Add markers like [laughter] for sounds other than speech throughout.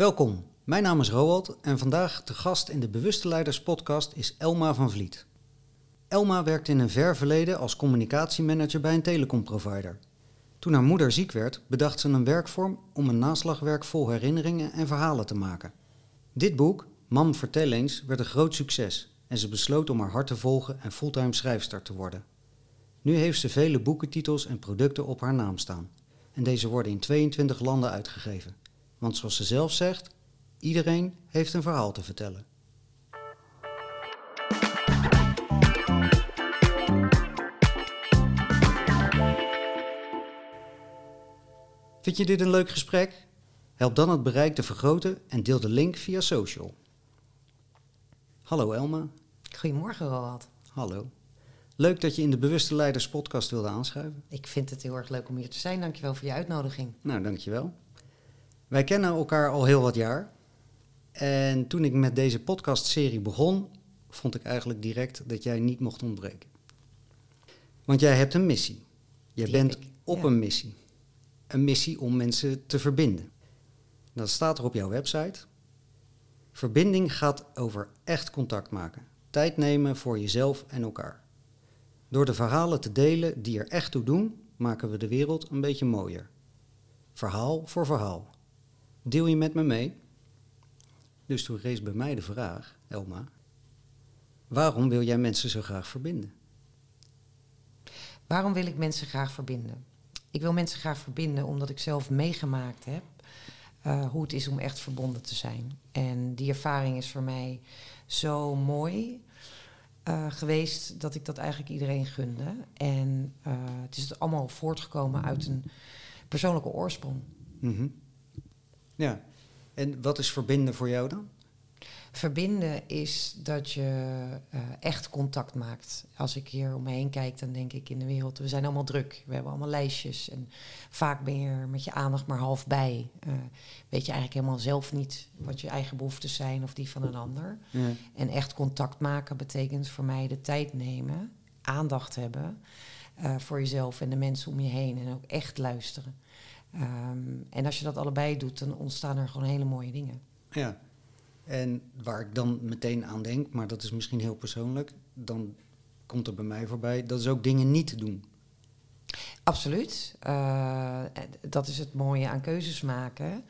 Welkom, mijn naam is Roald en vandaag de gast in de Bewuste Leiders podcast is Elma van Vliet. Elma werkte in een ver verleden als communicatiemanager bij een telecomprovider. Toen haar moeder ziek werd, bedacht ze een werkvorm om een naslagwerk vol herinneringen en verhalen te maken. Dit boek, Mam vertel eens, werd een groot succes en ze besloot om haar hart te volgen en fulltime schrijfster te worden. Nu heeft ze vele boekentitels en producten op haar naam staan. En deze worden in 22 landen uitgegeven. Want zoals ze zelf zegt, iedereen heeft een verhaal te vertellen. Vind je dit een leuk gesprek? Help dan het bereik te vergroten en deel de link via social. Hallo Elma. Goedemorgen, Roald. Hallo. Leuk dat je in de Bewuste Leiders podcast wilde aanschuiven. Ik vind het heel erg leuk om hier te zijn. Dankjewel voor je uitnodiging. Nou, dankjewel. Wij kennen elkaar al heel wat jaar. En toen ik met deze podcastserie begon, vond ik eigenlijk direct dat jij niet mocht ontbreken. Want jij hebt een missie. Jij Die bent ik, op ja. een missie. Een missie om mensen te verbinden. Dat staat er op jouw website. Verbinding gaat over echt contact maken. Tijd nemen voor jezelf en elkaar. Door de verhalen te delen die er echt toe doen, maken we de wereld een beetje mooier. Verhaal voor verhaal. Deel je met me mee? Dus toen rees bij mij de vraag, Elma, waarom wil jij mensen zo graag verbinden? Waarom wil ik mensen graag verbinden? Ik wil mensen graag verbinden omdat ik zelf meegemaakt heb eh, hoe het is om echt verbonden te zijn. En die ervaring is voor mij zo mooi eh, geweest dat ik dat eigenlijk iedereen gunde. En eh, het is allemaal voortgekomen uit een persoonlijke oorsprong. Mhm. Ja, en wat is verbinden voor jou dan? Verbinden is dat je eh, echt contact maakt. Als ik hier om me heen kijk, dan denk ik in de wereld, we zijn allemaal druk. We hebben allemaal lijstjes en vaak ben je er met je aandacht maar half bij. Eh, weet je eigenlijk helemaal zelf niet wat je eigen behoeftes zijn of die van een ander. Ja. En echt contact maken betekent voor mij de tijd nemen, aandacht hebben eh, voor jezelf en de mensen om je heen en ook echt luisteren. Ehm, en als je dat allebei doet, dan ontstaan er gewoon hele mooie dingen. ja. En waar ik dan meteen aan denk, maar dat is misschien heel persoonlijk, dan komt er bij mij voorbij, dat is ook dingen niet te doen. Absoluut. Eh, dat is het mooie aan keuzes maken.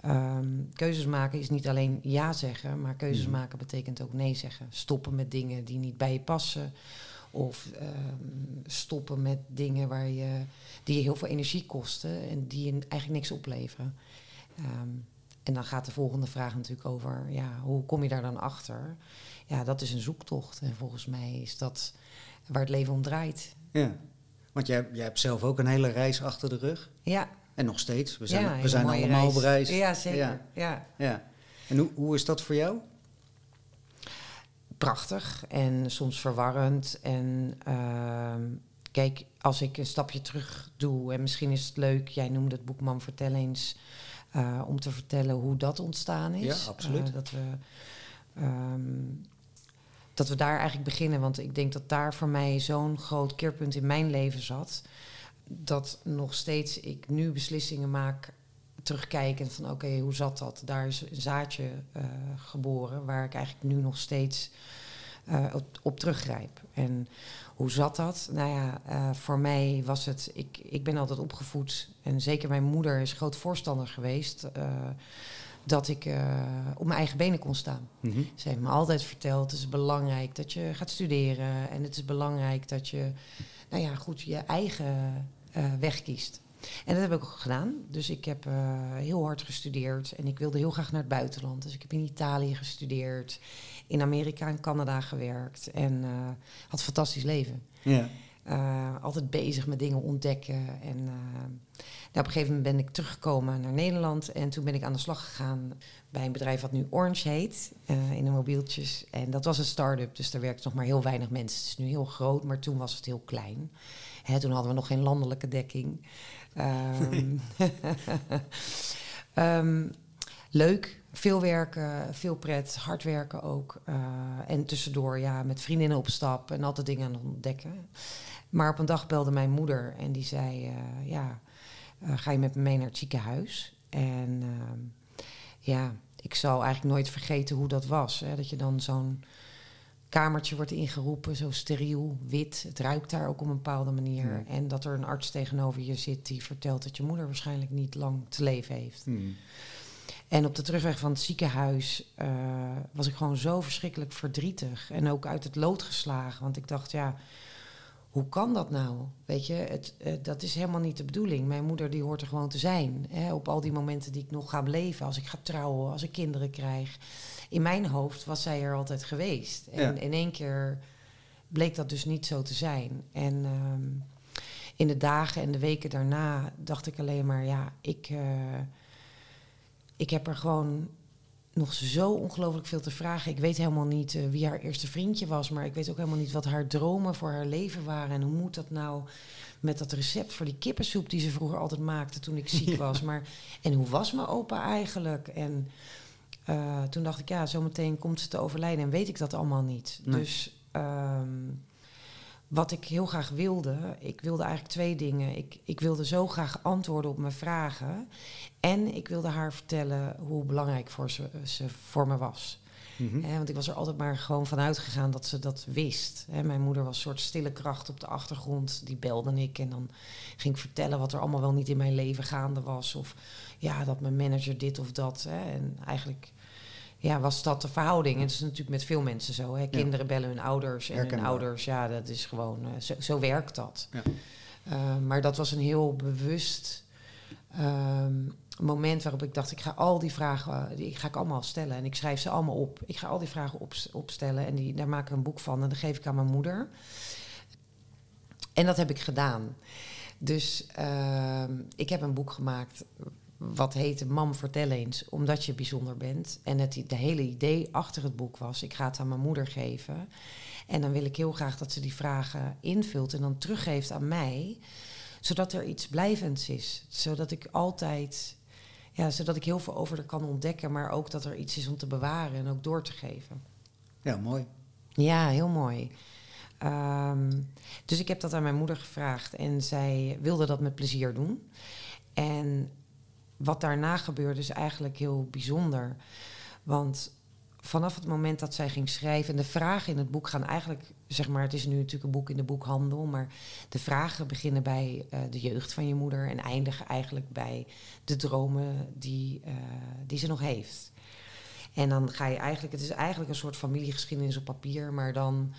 Ehm, keuzes maken is niet alleen ja zeggen, maar keuzes Mhm. maken betekent ook nee zeggen. Stoppen met dingen die niet bij je passen. Of ehm, stoppen met dingen waar je, die je heel veel energie kosten en die je eigenlijk niks opleveren. Ehm, en dan gaat de volgende vraag natuurlijk over, ja, hoe kom je daar dan achter? Ja, dat is een zoektocht. En volgens mij is dat waar het leven om draait. Ja. Want jij, jij hebt zelf ook een hele reis achter de rug. Ja, En nog steeds. We zijn, ja, we zijn allemaal reis. op reis. Ja, zeker. Ja. Ja. Ja. En hoe, hoe is dat voor jou? Prachtig en soms verwarrend. En ehm, kijk, als ik een stapje terug doe, en misschien is het leuk, jij noemde het boek Man Vertel eens, eh, om te vertellen hoe dat ontstaan is. Ja, absoluut. Eh, dat, we, ehm, dat we daar eigenlijk beginnen, want ik denk dat daar voor mij zo'n groot keerpunt in mijn leven zat. Dat nog steeds ik nu beslissingen maak terugkijkend van oké, hoe zat dat? Daar is een zaadje eh, geboren waar ik eigenlijk nu nog steeds eh, op, op teruggrijp. En hoe zat dat? Nou ja, eh, voor mij was het, ik, ik ben altijd opgevoed en zeker mijn moeder is groot voorstander geweest dat ik op mijn eigen benen kon staan. Mhm. Ze heeft me altijd verteld, het is belangrijk dat je gaat studeren en het is belangrijk dat je, nou ja, goed, je eigen weg kiest. En dat heb ik ook gedaan. Dus ik heb eh, heel hard gestudeerd en ik wilde heel graag naar het buitenland. Dus ik heb in Italië gestudeerd, in Amerika en Canada gewerkt en eh, had een fantastisch leven. Ja. Eh, altijd bezig met dingen ontdekken. En nou, op een gegeven moment ben ik teruggekomen naar Nederland. En toen ben ik aan de slag gegaan bij een bedrijf wat nu Orange heet. in de mobieltjes. En dat was een start-up, dus daar werkten nog maar heel weinig mensen. Het is nu heel groot, maar toen was het heel klein. Hè, toen hadden we nog geen landelijke dekking. Ehm, [laughs] ehm, leuk, veel werken, veel pret, hard werken ook. Eh, en tussendoor ja, met vriendinnen op stap en altijd dingen aan het ontdekken. Maar op een dag belde mijn moeder en die zei: eh, Ja, eh, ga je met me mee naar het ziekenhuis? En ehm, ja, ik zal eigenlijk nooit vergeten hoe dat was. Hè? Dat je dan zo'n kamertje wordt ingeroepen, zo steriel, wit. Het ruikt daar ook op een bepaalde manier. En dat er een arts tegenover je zit die vertelt dat je moeder waarschijnlijk niet lang te leven heeft. Hmm. En op de terugweg van het ziekenhuis eh, was ik gewoon zo verschrikkelijk verdrietig. En ook uit het lood geslagen. Want ik dacht, ja, hoe kan dat nou? Weet je, het, eh, dat is helemaal niet de bedoeling. Mijn moeder die hoort er gewoon te zijn. Hè, op al die momenten die ik nog ga beleven. Als ik ga trouwen, als ik kinderen krijg. In mijn hoofd was zij er altijd geweest. En Ja. in één keer bleek dat dus niet zo te zijn. En ehm, in de dagen en de weken daarna dacht ik alleen maar, ja, ik, eh, ik heb er gewoon nog zo ongelooflijk veel te vragen. Ik weet helemaal niet eh, wie haar eerste vriendje was, maar ik weet ook helemaal niet wat haar dromen voor haar leven waren. En hoe moet dat nou met dat recept voor die kippensoep die ze vroeger altijd maakte toen ik ziek [laughs] Ja. was. Maar, en hoe was mijn opa eigenlijk? En eh, toen dacht ik, ja, zometeen komt ze te overlijden en weet ik dat allemaal niet. Nee. Dus ehm, wat ik heel graag wilde, ik wilde eigenlijk twee dingen. Ik, ik wilde zo graag antwoorden op mijn vragen. En ik wilde haar vertellen hoe belangrijk voor ze, ze voor me was. Mhm. Want ik was er altijd maar gewoon van uitgegaan dat ze dat wist. Mijn moeder was een soort stille kracht op de achtergrond. Die belde ik en dan ging ik vertellen wat er allemaal wel niet in mijn leven gaande was. Of ja, dat mijn manager dit of dat. En eigenlijk ja, was dat de verhouding. En het is natuurlijk met veel mensen zo. Hè. Kinderen bellen hun ouders en hun ouders, ja, dat is gewoon, eh, zo, zo werkt dat. Ja. Eh, maar dat was een heel bewust ehm, moment waarop ik dacht, ik ga al die vragen, die ga ik allemaal stellen. En ik schrijf ze allemaal op. Ik ga al die vragen op, opstellen en die, daar maak ik een boek van. En dat geef ik aan mijn moeder. En dat heb ik gedaan. Dus ehm, ik heb een boek gemaakt wat heette Mam, vertel eens, omdat je bijzonder bent. En het de hele idee achter het boek was, ik ga het aan mijn moeder geven. En dan wil ik heel graag dat ze die vragen invult en dan teruggeeft aan mij. Zodat er iets blijvends is. Zodat ik altijd, ja, zodat ik heel veel over haar kan ontdekken. Maar ook dat er iets is om te bewaren en ook door te geven. Ja, mooi. Ja, heel mooi. Ehm, dus ik heb dat aan mijn moeder gevraagd en zij wilde dat met plezier doen. En wat daarna gebeurde is eigenlijk heel bijzonder. Want vanaf het moment dat zij ging schrijven, en de vragen in het boek gaan eigenlijk, zeg maar, het is nu natuurlijk een boek in de boekhandel, maar de vragen beginnen bij eh, de jeugd van je moeder en eindigen eigenlijk bij de dromen die, eh, die ze nog heeft. En dan ga je eigenlijk, het is eigenlijk een soort familiegeschiedenis op papier, maar dan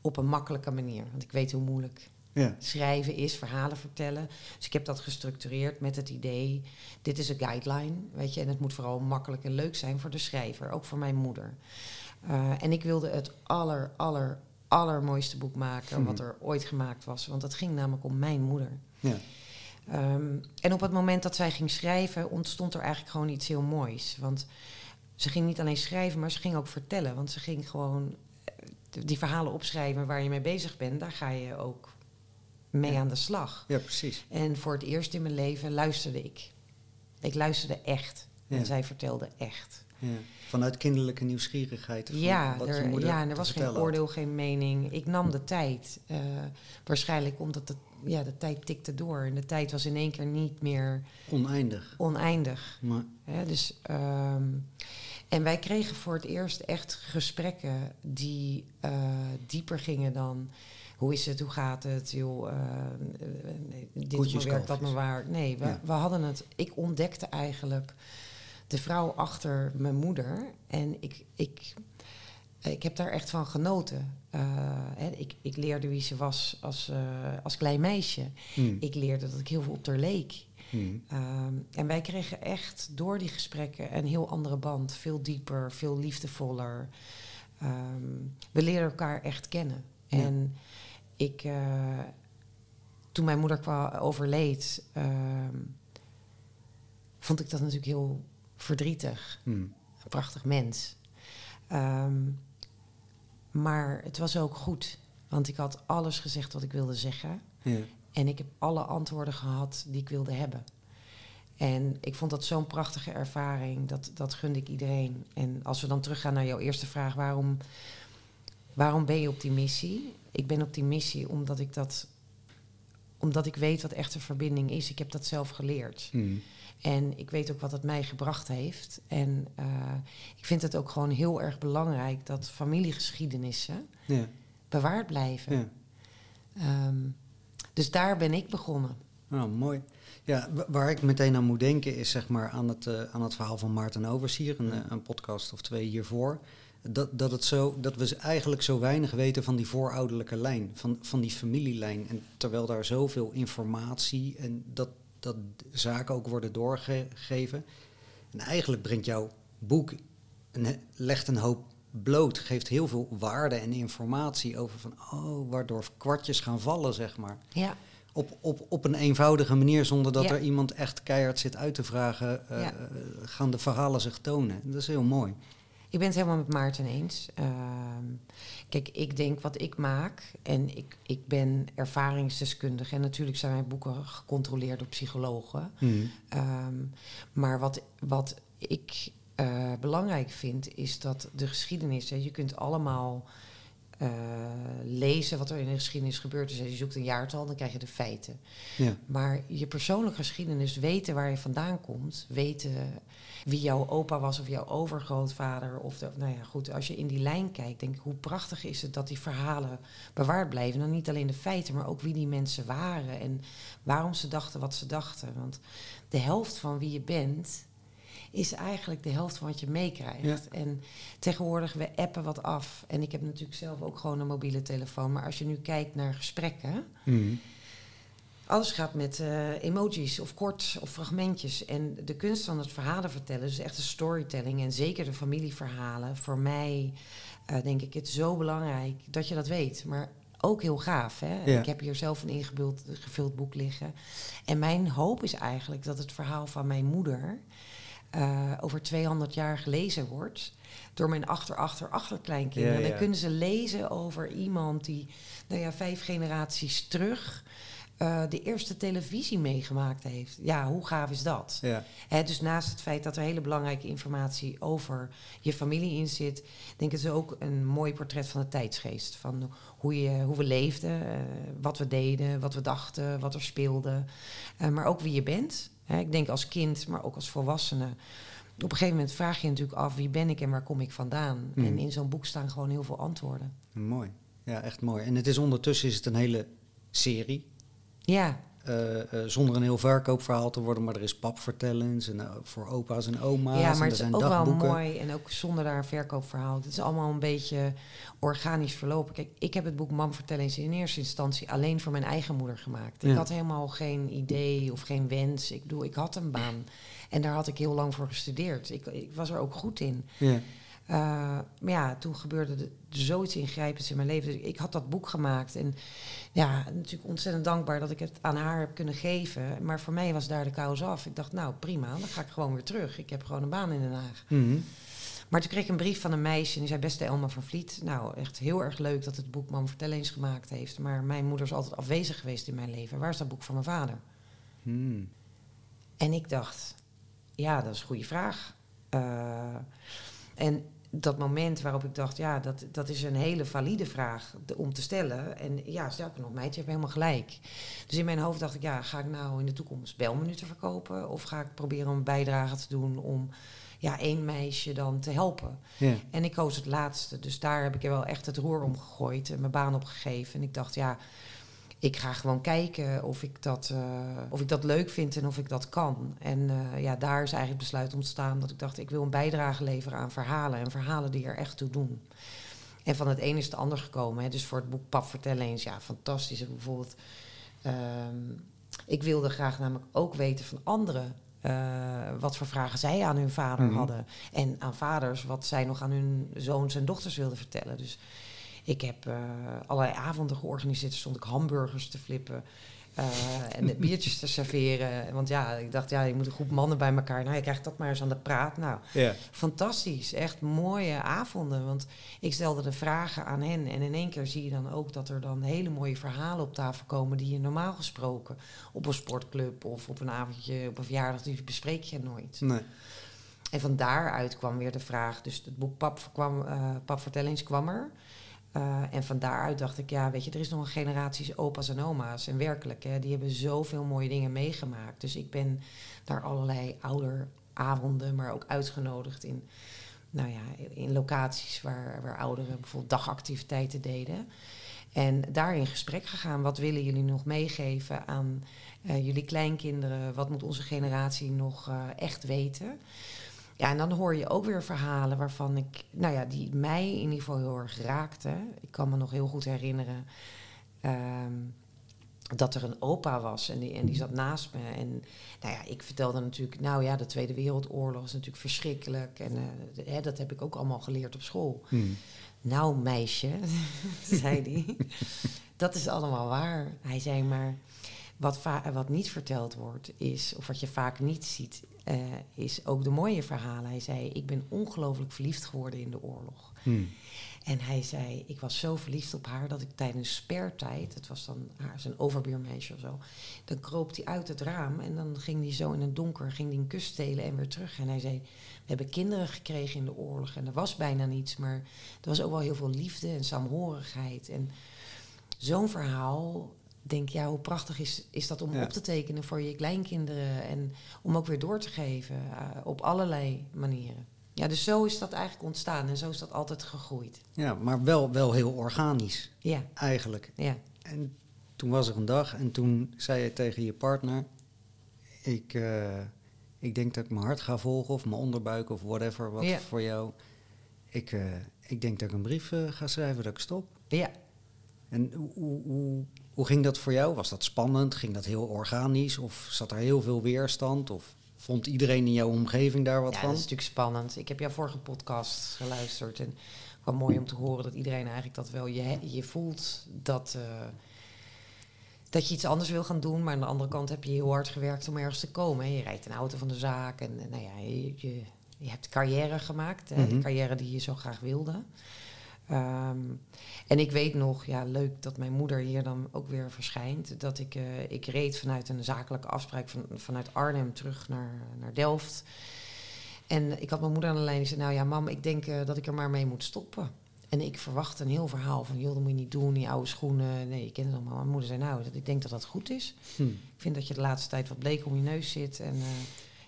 op een makkelijke manier. Want ik weet hoe moeilijk Ja. schrijven is, verhalen vertellen. Dus ik heb dat gestructureerd met het idee, dit is een guideline, weet je, en het moet vooral makkelijk en leuk zijn voor de schrijver, ook voor mijn moeder. Uh, en ik wilde het aller, aller, allermooiste boek maken wat er ooit gemaakt was, want het ging namelijk om mijn moeder. Ja. Um, en op het moment dat zij ging schrijven, ontstond er eigenlijk gewoon iets heel moois. Want ze ging niet alleen schrijven, maar ze ging ook vertellen. Want ze ging gewoon eh, die verhalen opschrijven waar je mee bezig bent, daar ga je ook mee Ja. aan de slag. ja, precies. En voor het eerst in mijn leven luisterde ik. Ik luisterde echt. Ja. En zij vertelde echt. Ja. Vanuit kinderlijke nieuwsgierigheid. Ja, wat er, je moeder ja, en er was geen had. oordeel, geen mening. Ik nam de tijd. eh, waarschijnlijk omdat de, ja, de tijd tikte door. En de tijd was in één keer niet meer Oneindig. oneindig. Maar, dus, ehm, en wij kregen voor het eerst echt gesprekken die eh, dieper gingen dan... Hoe is het, hoe gaat het, joh, nee, dit is Koetjes, mijn werk, dat mijn waar. Nee, we, Ja. we hadden het... Ik ontdekte eigenlijk de vrouw achter mijn moeder. En ik, ik, ik heb daar echt van genoten. Eh, hè, ik, ik leerde wie ze was als, eh, als klein meisje. hmm. Ik leerde dat ik heel veel op haar leek. Hmm. Ehm, en wij kregen echt door die gesprekken een heel andere band. Veel dieper, veel liefdevoller. Ehm, we leren elkaar echt kennen. Ja. En ik, eh, toen mijn moeder kwam overleed, ehm, vond ik dat natuurlijk heel verdrietig. Hmm. Een prachtig mens. Ehm, maar het was ook goed. Want ik had alles gezegd wat ik wilde zeggen. Ja. En ik heb alle antwoorden gehad die ik wilde hebben. En ik vond dat zo'n prachtige ervaring. Dat, dat gunde ik iedereen. En als we dan teruggaan naar jouw eerste vraag, waarom, waarom ben je op die missie? Ik ben op die missie omdat ik dat omdat ik weet wat echte verbinding is. Ik heb dat zelf geleerd. Mhm. En ik weet ook wat het mij gebracht heeft. En eh, ik vind het ook gewoon heel erg belangrijk dat familiegeschiedenissen Ja, bewaard blijven. ja. Ehm, dus daar ben ik begonnen. Nou, mooi. Ja, wa- waar ik meteen aan moet denken is zeg maar aan het, eh, aan het verhaal van Maarten Oversier, een, eh, een podcast of twee hiervoor. Dat, dat, het zo, dat we eigenlijk zo weinig weten van die voorouderlijke lijn, van, van die familielijn. En terwijl daar zoveel informatie en dat, dat zaken ook worden doorgegeven. En eigenlijk brengt jouw boek, een, legt een hoop bloot, geeft heel veel waarde en informatie over van, oh, waardoor kwartjes gaan vallen, zeg maar. Ja, Op, op, op een eenvoudige manier, zonder dat Ja. er iemand echt keihard zit uit te vragen, eh, Ja. gaan de verhalen zich tonen. Dat is heel mooi. Ik ben het helemaal met Maarten eens. Ehm, kijk, ik denk wat ik maak en ik, ik ben ervaringsdeskundige. En natuurlijk zijn mijn boeken gecontroleerd door psychologen. Ehm, maar wat, wat ik eh, belangrijk vind, is dat de geschiedenis, hè, je kunt allemaal eh, lezen wat er in de geschiedenis gebeurd is. Je zoekt een jaartal, dan krijg je de feiten. Ja. Maar je persoonlijke geschiedenis, weten waar je vandaan komt, weten wie jouw opa was of jouw overgrootvader. Of de, nou ja, goed, als je in die lijn kijkt, denk ik, hoe prachtig is het dat die verhalen bewaard blijven. Dan niet alleen de feiten, maar ook wie die mensen waren en waarom ze dachten wat ze dachten. Want de helft van wie je bent is eigenlijk de helft van wat je meekrijgt. Ja. En tegenwoordig, we appen wat af. En ik heb natuurlijk zelf ook gewoon een mobiele telefoon. Maar als je nu kijkt naar gesprekken... Mhm. Alles gaat met eh, emojis of kort of fragmentjes. En de kunst van het verhalen vertellen, dus echt de storytelling en zeker de familieverhalen, voor mij eh, denk ik het zo belangrijk dat je dat weet. Maar ook heel gaaf. Hè? Ja. Ik heb hier zelf een ingevuld gevuld boek liggen. En mijn hoop is eigenlijk dat het verhaal van mijn moeder eh, over 200 jaar gelezen wordt. Door mijn achter, achter, achterkleinkinderen. Ja, ja. Dan kunnen ze lezen over iemand die, nou ja, vijf generaties terug eh, de eerste televisie meegemaakt heeft. Ja, hoe gaaf is dat? Ja. Hè, dus naast het feit dat er hele belangrijke informatie over je familie in zit, denk ik het is ook een mooi portret van de tijdsgeest. Van hoe, je, hoe we leefden, eh, wat we deden, wat we dachten, wat er speelde. Maar ook wie je bent. Hè, ik denk als kind, maar ook als volwassene. Op een gegeven moment vraag je je natuurlijk af wie ben ik en waar kom ik vandaan. Mhm. En in zo'n boek staan gewoon heel veel antwoorden. Mooi. Ja, echt mooi. En het is ondertussen is het een hele serie. Ja, zonder een heel verkoopverhaal te worden, maar er is papvertellings en, eh, voor opa's en oma's. ja maar het is zijn ook dagboeken. wel mooi. En ook zonder daar een verkoopverhaal. Het is allemaal een beetje organisch verlopen. Kijk, ik heb het boek Mam vertellen eens in eerste instantie alleen voor mijn eigen moeder gemaakt. Ik Ja. had helemaal geen idee of geen wens. Ik bedoel, ik had een baan. En daar had ik heel lang voor gestudeerd. Ik, ik was er ook goed in. Ja. Uh, maar ja, toen gebeurde er zoiets ingrijpends in mijn leven. Dus ik had dat boek gemaakt. En ja, natuurlijk ontzettend dankbaar dat ik het aan haar heb kunnen geven. Maar voor mij was daar de kous af. Ik dacht, nou prima, dan ga ik gewoon weer terug. Ik heb gewoon een baan in Den Haag. Mhm. Maar toen kreeg ik een brief van een meisje. En die zei, beste Elma van Vliet. Nou, echt heel erg leuk dat het boek Mam Vertel eens gemaakt heeft. Maar mijn moeder is altijd afwezig geweest in mijn leven. Waar is dat boek van mijn vader? Mhm. En ik dacht, ja, dat is een goede vraag. Uh, en dat moment waarop ik dacht, ja, dat, dat is een hele valide vraag om te stellen. En ja, sterker nog, meid, je hebt helemaal gelijk. Dus in mijn hoofd dacht ik, ja, ga ik nou in de toekomst belminuten verkopen? Of ga ik proberen een bijdrage te doen om ja, één meisje dan te helpen? Ja. En ik koos het laatste. Dus daar heb ik er wel echt het roer om gegooid en mijn baan opgegeven. En ik dacht, ja, ik ga gewoon kijken of ik dat, uh, of ik dat leuk vind en of ik dat kan. En uh, ja, daar is eigenlijk besluit ontstaan dat ik dacht, ik wil een bijdrage leveren aan verhalen. En verhalen die er echt toe doen. En van het een is het ander gekomen. Hè. Dus voor het boek Pap vertel eens, ja, fantastisch. Bijvoorbeeld, uh, ik wilde graag namelijk ook weten van anderen uh, wat voor vragen zij aan hun vader Mhm. hadden. En aan vaders wat zij nog aan hun zoons en dochters wilden vertellen. Dus ik heb uh, allerlei avonden georganiseerd. Er stond ik hamburgers te flippen. Uh, en de [laughs] biertjes te serveren. Want ja, ik dacht, ja, je moet een groep mannen bij elkaar. Nou, je krijgt dat maar eens aan de praat. Nou, fantastisch. Echt mooie avonden. Want ik stelde de vragen aan hen. En in één keer zie je dan ook dat er dan hele mooie verhalen op tafel komen... die je normaal gesproken op een sportclub of op een avondje, op een verjaardag... die bespreek je nooit. Nee. En van daaruit kwam weer de vraag... Dus het boek Pap, kwam, uh, Pap Vertellings kwam er... Uh, en van daaruit dacht ik, ja, weet je, er is nog een generatie opa's en oma's. En werkelijk, hè, die hebben zoveel mooie dingen meegemaakt. Dus ik ben daar allerlei ouderavonden, maar ook uitgenodigd in, nou ja, in locaties waar, waar ouderen bijvoorbeeld dagactiviteiten deden. En daar in gesprek gegaan. Wat willen jullie nog meegeven aan uh, jullie kleinkinderen? Wat moet onze generatie nog uh, echt weten? Ja, en dan hoor je ook weer verhalen waarvan ik, nou ja, die mij in ieder geval heel erg raakten. Ik kan me nog heel goed herinneren um, dat er een opa was en die, en die zat naast me. En nou ja, ik vertelde natuurlijk, nou ja, de Tweede Wereldoorlog is natuurlijk verschrikkelijk. En uh, hè, dat heb ik ook allemaal geleerd op school. Hmm. Nou, meisje, [laughs] zei hij, dat is allemaal waar. Hij zei maar, wat, wat niet verteld wordt is, of wat je vaak niet ziet, uh, is ook de mooie verhalen. Hij zei, ik ben ongelooflijk verliefd geworden in de oorlog. Hmm. En hij zei, ik was zo verliefd op haar dat ik tijdens spertijd, het was dan haar, zijn overbuurmeisje of zo, dan kroop hij uit het raam en dan ging hij zo in het donker, ging hij een kus stelen en weer terug. En hij zei, we hebben kinderen gekregen in de oorlog en er was bijna niets, maar er was ook wel heel veel liefde en saamhorigheid. En zo'n verhaal denk, ja, hoe prachtig is, is dat om op te tekenen voor je kleinkinderen en om ook weer door te geven uh, op allerlei manieren. Ja, dus zo is dat eigenlijk ontstaan en zo is dat altijd gegroeid. Ja, maar wel, wel heel organisch. Ja. Eigenlijk. Ja. En toen was er een dag en toen zei je tegen je partner: Ik, uh, ik denk dat ik mijn hart ga volgen of mijn onderbuik of whatever wat ja. voor jou. Ik, uh, ik denk dat ik een brief uh, ga schrijven dat ik stop. Ja. En hoe, hoe, hoe ging dat voor jou? Was dat spannend? Ging dat heel organisch? Of zat er heel veel weerstand? Of vond iedereen in jouw omgeving daar wat ja, van? dat is natuurlijk spannend. Ik heb jouw vorige podcast geluisterd. En wel mooi om te horen dat iedereen eigenlijk dat wel... Je, je voelt dat, uh, dat je iets anders wil gaan doen. Maar aan de andere kant heb je heel hard gewerkt om ergens te komen. Je rijdt een auto van de zaak. En nou ja, je, je, je hebt carrière gemaakt. Hè, De mhm. carrière die je zo graag wilde. Um, en ik weet nog, ja, leuk dat mijn moeder hier dan ook weer verschijnt. Dat ik, uh, ik reed vanuit een zakelijke afspraak van, vanuit Arnhem terug naar, naar Delft. En ik had mijn moeder aan de lijn. Die zei, nou ja, mam, ik denk uh, dat ik er maar mee moet stoppen. En ik verwacht een heel verhaal van, joh, dat moet je niet doen, die oude schoenen. Nee, ik ken het allemaal. Mijn moeder zei, nou, ik denk dat dat goed is. Hm. Ik vind dat je de laatste tijd wat bleek om je neus zit. En uh,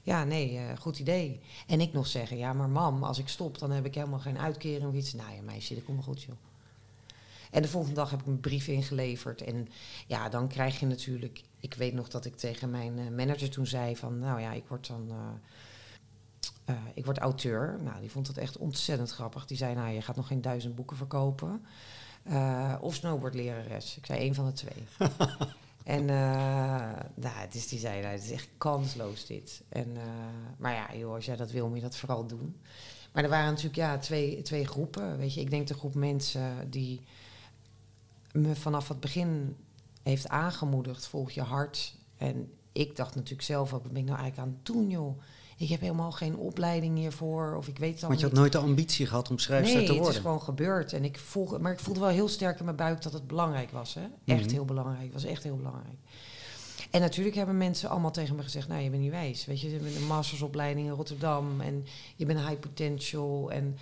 ja, nee, uh, goed idee. En ik nog zeggen, ja, maar mam, als ik stop, dan heb ik helemaal geen uitkering of iets. Nou ja, meisje, dat komt wel goed, joh. En de volgende dag heb ik een brief ingeleverd. En ja, dan krijg je natuurlijk... Ik weet nog dat ik tegen mijn uh, manager toen zei van... Nou ja, ik word dan... Uh, ik word auteur. Nou, die vond het echt ontzettend grappig. Die zei, nou, je gaat nog geen duizend boeken verkopen. of snowboardlerares. Ik zei, één van de twee. [laughs] En uh, nou, dus die zei, nou, het is echt kansloos dit. En, uh, maar ja, joh, als jij dat wil, moet je dat vooral doen. Maar er waren natuurlijk ja, twee, twee groepen. Weet je, ik denk de groep mensen die me vanaf het begin heeft aangemoedigd, volg je hart. En ik dacht natuurlijk zelf ook, wat ben ik nou eigenlijk aan het doen, joh? Ik heb helemaal geen opleiding hiervoor, of ik weet het Want je had nooit de ambitie gehad om schrijfster nee, te worden? Nee, het is gewoon gebeurd. En ik voel, maar ik voelde wel heel sterk in mijn buik dat het belangrijk was. Hè? Echt mhm. heel belangrijk. Het was echt heel belangrijk. En natuurlijk hebben mensen allemaal tegen me gezegd... nou, je bent niet wijs. Weet je, je bent een mastersopleiding in Rotterdam... en je bent high potential. En,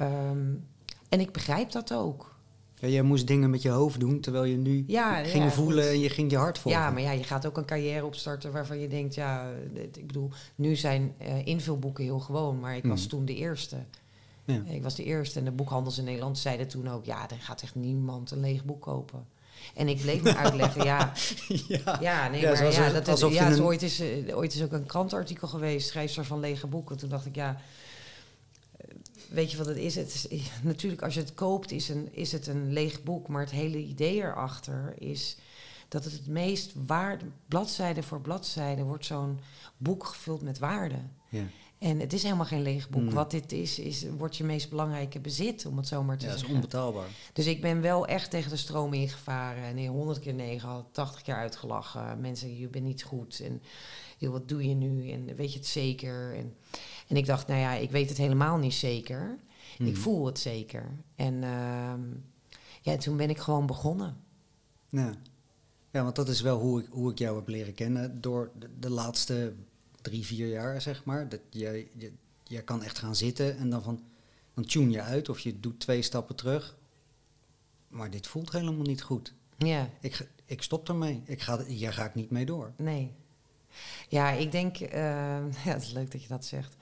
um, en ik begrijp dat ook. Ja, jij moest dingen met je hoofd doen, terwijl je nu ja, ging voelen en je ging je hart volgen. Ja, maar ja, je gaat ook een carrière opstarten waarvan je denkt, ja, ik bedoel, nu zijn uh, invulboeken heel gewoon, maar ik was mm. toen de eerste. Ja. Ik was de eerste en de boekhandels in Nederland zeiden toen ook, ja, er gaat echt niemand een leeg boek kopen. En ik bleef me uitleggen, ja, [laughs] ja, ja, nee, maar ja, dat is, ja, een... ooit, is, uh, ooit is ook een krantartikel geweest, schrijfster van lege boeken. Toen dacht ik, ja, weet je wat het is? Het is natuurlijk, als je het koopt, is, een, is het een leeg boek. Maar het hele idee erachter is dat het het meest waarde, bladzijde voor bladzijde, wordt zo'n boek gevuld met waarde. Ja. En het is helemaal geen leeg boek. Mm. Wat dit is, is, wordt je meest belangrijke bezit, om het zo maar te ja, zeggen. Ja, is onbetaalbaar. Dus ik ben wel echt tegen de stroom ingevaren. En 100 keer 9 had 80 keer uitgelachen. Mensen, je bent niet goed. En joh, wat doe je nu? En weet je het zeker? En, en ik dacht, nou ja, ik weet het helemaal niet zeker. Ik hmm. voel het zeker. En uh, ja, toen ben ik gewoon begonnen. Ja. ja, want dat is wel hoe ik, hoe ik jou heb leren kennen door de, de laatste drie, vier jaar, zeg maar. Dat je, je, je kan echt gaan zitten en dan van dan tune je uit of je doet twee stappen terug. maar dit voelt helemaal niet goed. Ja, Ik, ik stop ermee. Ik ga, hier ga ik niet mee door. nee. Ja, ik denk... eh, [laughs] ja, het is leuk dat je dat zegt.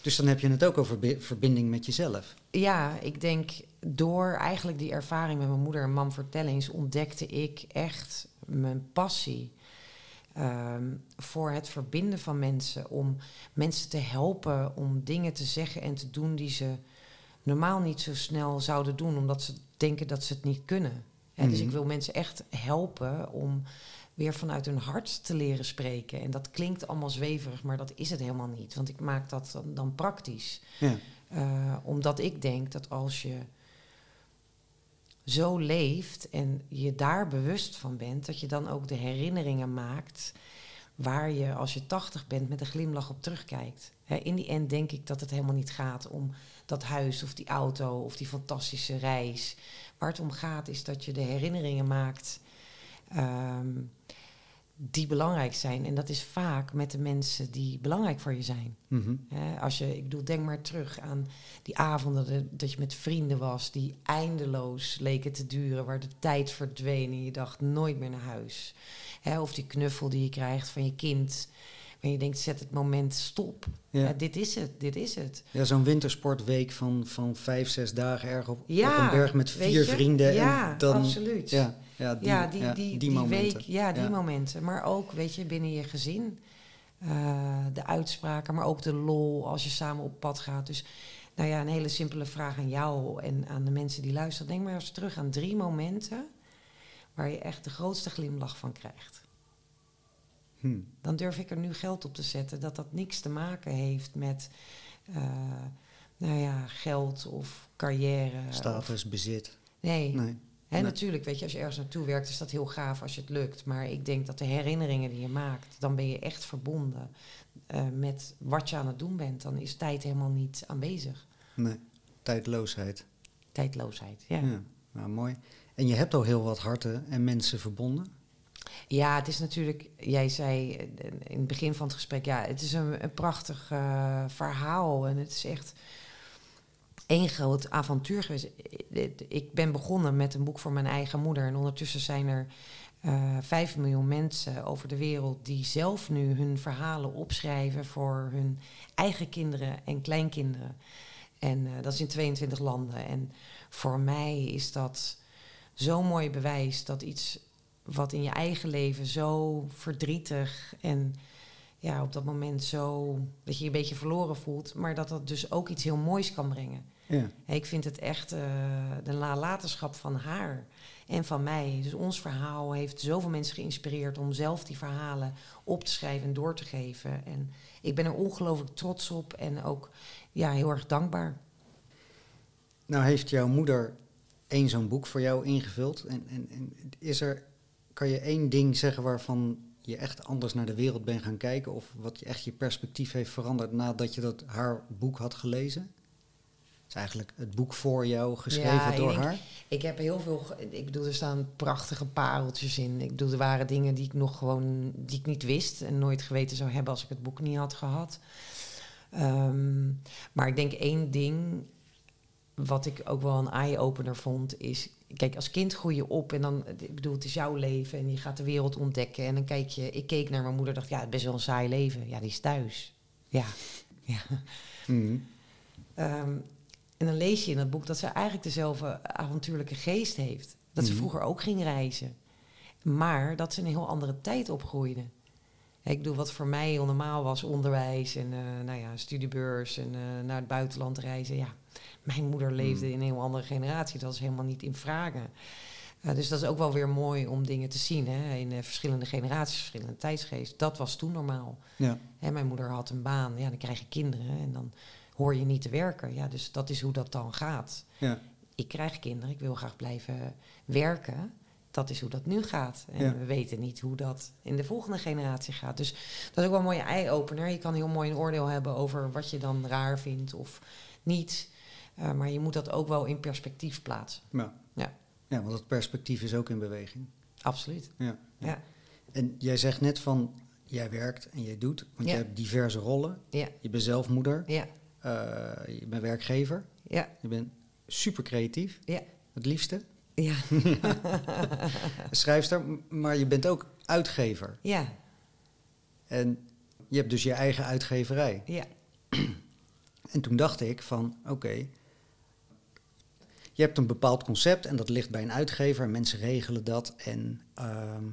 Dus dan heb je het ook over verbinding met jezelf. Ja, ik denk door eigenlijk die ervaring met mijn moeder en mam Vertellings ontdekte ik echt mijn passie ehm, voor het verbinden van mensen. Om mensen te helpen om dingen te zeggen en te doen die ze normaal niet zo snel zouden doen, omdat ze denken dat ze het niet kunnen. Hè, Dus Mhm. ik wil mensen echt helpen om weer vanuit hun hart te leren spreken. En dat klinkt allemaal zweverig, maar dat is het helemaal niet. Want ik maak dat dan, dan praktisch. Ja. Eh, omdat ik denk dat als je zo leeft en je daar bewust van bent, dat je dan ook de herinneringen maakt waar je als je 80 bent met een glimlach op terugkijkt. In die end denk ik dat het helemaal niet gaat om dat huis of die auto of die fantastische reis. Waar het om gaat is dat je de herinneringen maakt ehm, die belangrijk zijn. En dat is vaak met de mensen die belangrijk voor je zijn. Mhm. Als je, ik bedoel, denk maar terug aan die avonden dat, dat je met vrienden was, die eindeloos leken te duren, waar de tijd verdween en je dacht nooit meer naar huis. Of die knuffel die je krijgt van je kind, waar je denkt, zet het moment stop. Ja. Ja, dit is het, dit is het. Ja, zo'n wintersportweek van, van vijf, zes dagen erg op, Ja, op een berg met vier vrienden. Ja, en dan, absoluut. Ja, ja, die, ja, die, die, die die, momenten. week, ja, die momenten. Maar ook, weet je, binnen je gezin. eh, de uitspraken, maar ook de lol als je samen op pad gaat. Dus, nou ja, een hele simpele vraag aan jou en aan de mensen die luisteren. Denk maar eens terug aan drie momenten waar je echt de grootste glimlach van krijgt. Hm. Dan durf ik er nu geld op te zetten dat dat niks te maken heeft met, eh, nou ja, geld of carrière. of- Status, bezit. nee, Nee. Nee. Natuurlijk, weet je, als je ergens naartoe werkt, is dat heel gaaf als je het lukt. Maar ik denk dat de herinneringen die je maakt, dan ben je echt verbonden eh, met wat je aan het doen bent. Dan is tijd helemaal niet aanwezig. nee. Tijdloosheid. Tijdloosheid, ja. Ja. ja. Nou, mooi. En je hebt al heel wat harten en mensen verbonden. Het is natuurlijk, jij zei in het begin van het gesprek, ja, het is een, een prachtig eh, verhaal. En het is echt één groot avontuur geweest. Ik ben begonnen met een boek voor mijn eigen moeder. En ondertussen zijn er eh vijf miljoen mensen over de wereld die zelf nu hun verhalen opschrijven voor hun eigen kinderen en kleinkinderen. En eh, dat is in 22 landen. En voor mij is dat zo'n mooi bewijs dat iets wat in je eigen leven zo verdrietig en ja, op dat moment zo dat je je een beetje verloren voelt, maar dat dat dus ook iets heel moois kan brengen. Ja. Ik vind het echt eh, de nalatenschap van haar en van mij. Dus ons verhaal heeft zoveel mensen geïnspireerd om zelf die verhalen op te schrijven en door te geven. En ik ben er ongelooflijk trots op en ook ja, heel erg dankbaar. Nou heeft jouw moeder één zo'n boek voor jou ingevuld. En, en, en is er, kan je één ding zeggen waarvan je echt anders naar de wereld bent gaan kijken? Of wat je echt je perspectief heeft veranderd nadat je dat haar boek had gelezen? Het is eigenlijk het boek voor jou, geschreven Ja, door haar. Ik heb heel veel. Ik bedoel, er staan prachtige pareltjes in. Ik bedoel, er waren dingen die ik nog gewoon. die ik niet wist en nooit geweten zou hebben als ik het boek niet had gehad. Ehm, maar ik denk één ding. wat ik ook wel een eye-opener vond, is. Kijk, als kind groei je op en dan. Ik bedoel, het is jouw leven en je gaat de wereld ontdekken. En dan kijk je. Ik keek naar mijn moeder dacht, ja, het is best wel een saai leven. Ja, die is thuis. Ja. [laughs] ja. Mhm. Ehm, en dan lees je in het boek dat ze eigenlijk dezelfde avontuurlijke geest heeft. Dat ze Mhm. vroeger ook ging reizen. Maar dat ze in een heel andere tijd opgroeide. Ik bedoel, wat voor mij heel normaal was, onderwijs en eh, nou ja, studiebeurs en eh, naar het buitenland reizen. Ja, mijn moeder leefde Mhm. in een heel andere generatie. Dat was helemaal niet in vragen. Eh, dus dat is ook wel weer mooi om dingen te zien. Hè? In eh, verschillende generaties, verschillende tijdsgeest. Dat was toen normaal. Ja. Hè, mijn moeder had een baan, ja, dan krijg je kinderen en dan hoor je niet te werken. Ja, dus dat is hoe dat dan gaat. Ja. Ik krijg kinderen, ik wil graag blijven werken. Dat is hoe dat nu gaat. En Ja. we weten niet hoe dat in de volgende generatie gaat. Dus dat is ook wel een mooie eye-opener. Je kan heel mooi een oordeel hebben over wat je dan raar vindt of niet. Eh, maar je moet dat ook wel in perspectief plaatsen. Ja. Ja. ja, want het perspectief is ook in beweging. Absoluut. Ja. Ja. En jij zegt net van, jij werkt en jij doet, want Ja. je hebt diverse rollen. Ja, Je bent zelf moeder, ja, eh, je bent werkgever, ja, je bent super creatief, ja. het liefste. Ja. [laughs] Schrijfster, maar je bent ook uitgever. ja, En je hebt dus je eigen uitgeverij. ja. [clears throat] En toen dacht ik van, oké, je hebt een bepaald concept en dat ligt bij een uitgever. Mensen regelen dat. En ehm,